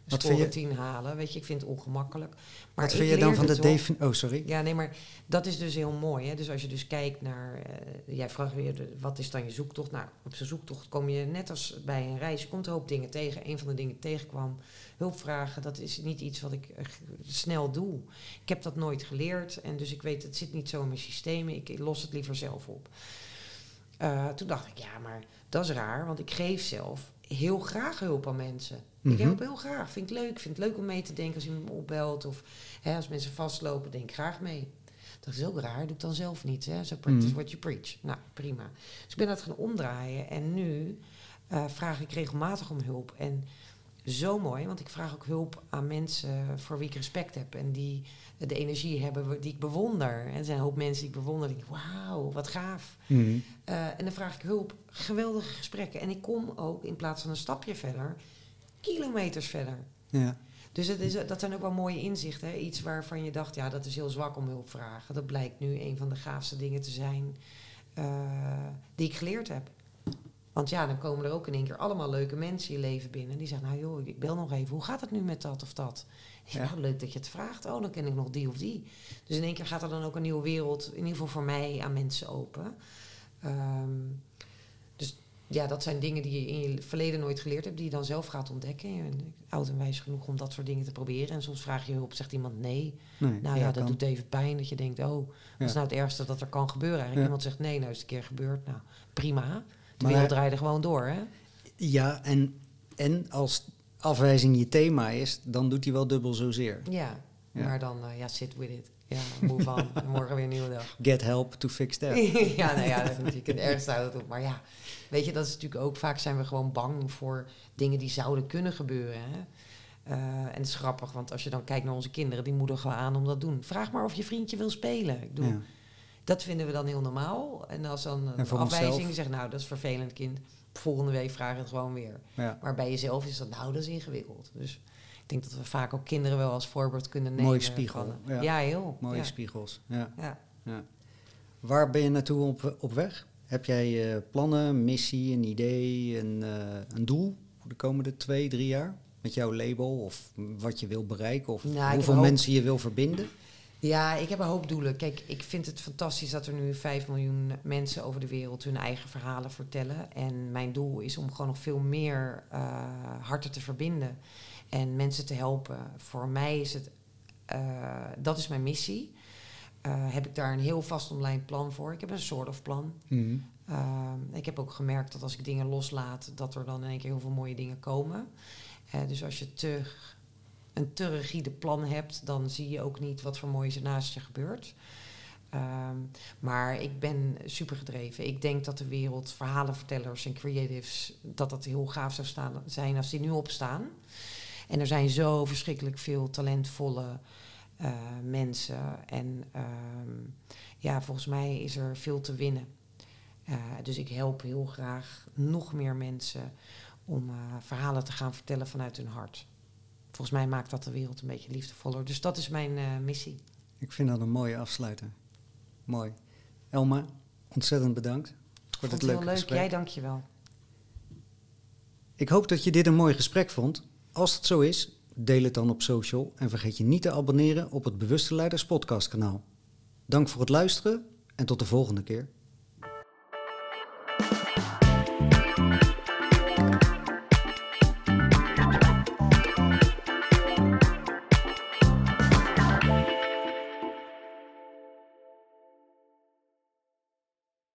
Wat score vind je- 10 halen. Weet je, ik vind het ongemakkelijk. Maar wat vind je dan van de definitie... Oh, sorry. Ja, nee, maar dat is dus heel mooi. Hè? Dus als je dus kijkt naar... eh, jij vraagt weer, de- wat is dan je zoektocht? Nou, op zijn zoektocht kom je net als bij een reis... je komt een hoop dingen tegen. Een van de dingen die tegenkwam, hulpvragen... dat is niet iets wat ik eh, snel doe. Ik heb dat nooit geleerd. En dus ik weet, het zit niet zo in mijn systeem. Ik los het liever zelf op. Eh, toen dacht ik, ja, maar dat is raar. Want ik geef zelf heel graag hulp aan mensen. Mhm. Ik help heel graag. Vind ik leuk. Vind het leuk om mee te denken als iemand me opbelt. Of hè, als mensen vastlopen, denk ik graag mee. Dat is ook raar. Doe ik dan zelf niet. Hè? So practice Mhm. what you preach. Nou, prima. Dus ik ben dat gaan omdraaien. En nu eh, vraag ik regelmatig om hulp. En zo mooi, want ik vraag ook hulp aan mensen voor wie ik respect heb. En die de energie hebben die ik bewonder. En er zijn een hoop mensen die ik bewonder. Die wauw, wat gaaf. Mhm. Eh, en dan vraag ik hulp. Geweldige gesprekken. En ik kom ook in plaats van een stapje verder, kilometers verder. Ja. Dus het is, dat zijn ook wel mooie inzichten. Hè? Iets waarvan je dacht, ja, dat is heel zwak om hulp vragen. Dat blijkt nu een van de gaafste dingen te zijn eh, die ik geleerd heb. Want ja, dan komen er ook in één keer allemaal leuke mensen in je leven binnen. Die zeggen, nou joh, ik bel nog even. Hoe gaat het nu met dat of dat? Ja. nou, leuk dat je het vraagt. Oh, dan ken ik nog die of die. Dus in één keer gaat er dan ook een nieuwe wereld, in ieder geval voor mij, aan mensen open. Ehm, dus ja, dat zijn dingen die je in je verleden nooit geleerd hebt, die je dan zelf gaat ontdekken. Je bent oud en wijs genoeg om dat soort dingen te proberen. En soms vraag je hulp, zegt iemand nee. Nee, Nou ja, dat doet even pijn dat je denkt, oh, wat is nou het ergste dat er kan gebeuren? Eigenlijk iemand zegt nee, nou is het een keer gebeurd. Nou, prima. De Maar- wereld draaide gewoon door, hè? Ja, en, en als afwijzing je thema is, dan doet hij wel dubbel zozeer. Ja, Ja. maar dan, eh, ja, sit with it. Ja, move on. [laughs] En morgen weer een nieuwe dag. Get help to fix that. [laughs] ja, nou ja, dat is natuurlijk het ergste houdt het op. Maar ja, weet je, dat is natuurlijk ook... Vaak zijn we gewoon bang voor dingen die zouden kunnen gebeuren. Hè? Eh, en het is grappig, want als je dan kijkt naar onze kinderen... die moedigen we aan om dat te doen. Vraag maar of je vriendje wil spelen. Ik bedoel, Ja. Dat vinden we dan heel normaal. En als dan En een afwijzing zegt... nou, dat is vervelend kind. Volgende week vraag het gewoon weer. Ja. Maar bij jezelf is dat, nou, dat is ingewikkeld. Dus ik denk dat we vaak ook kinderen wel als voorbeeld kunnen nemen. Mooie spiegel, van, ja. ja. heel. Mooie ja. spiegels. Ja. Waar ben je naartoe op, op weg? Heb jij eh, plannen, missie, een idee, een, eh, een doel voor de komende twee, drie jaar? Met jouw label of wat je wil bereiken of Nou, hoeveel mensen je wil verbinden? Ja, ik heb een hoop doelen. Kijk, ik vind het fantastisch dat er nu 5 miljoen mensen over de wereld hun eigen verhalen vertellen. En mijn doel is om gewoon nog veel meer uh, harten te verbinden en mensen te helpen. Voor mij is het, uh, dat is mijn missie. Uh, heb ik daar een heel vast omlijnd plan voor. Ik heb een soort of plan. Mm. ik heb ook gemerkt dat als ik dingen loslaat, dat er dan in één keer heel veel mooie dingen komen. dus als je te een te rigide plan hebt, dan zie je ook niet wat voor moois er naast je gebeurt. Um, maar ik ben super gedreven. Ik denk dat de wereld verhalenvertellers en creatives, dat dat heel gaaf zou staan, zijn als die nu opstaan. En er zijn zo verschrikkelijk veel talentvolle uh, mensen. En um, ja, volgens mij is er veel te winnen. Uh, dus ik help heel graag nog meer mensen om uh, verhalen te gaan vertellen vanuit hun hart volgens mij maakt dat de wereld een beetje liefdevoller. Dus dat is mijn uh, missie. Ik vind dat een mooie afsluiter. Mooi. Elma, ontzettend bedankt voor dit leuke leuk. gesprek. Jij dank je wel. Ik hoop dat je dit een mooi gesprek vond. Als het zo is, deel het dan op social en vergeet je niet te abonneren op het Bewuste Leiders podcast kanaal. Dank voor het luisteren en tot de volgende keer.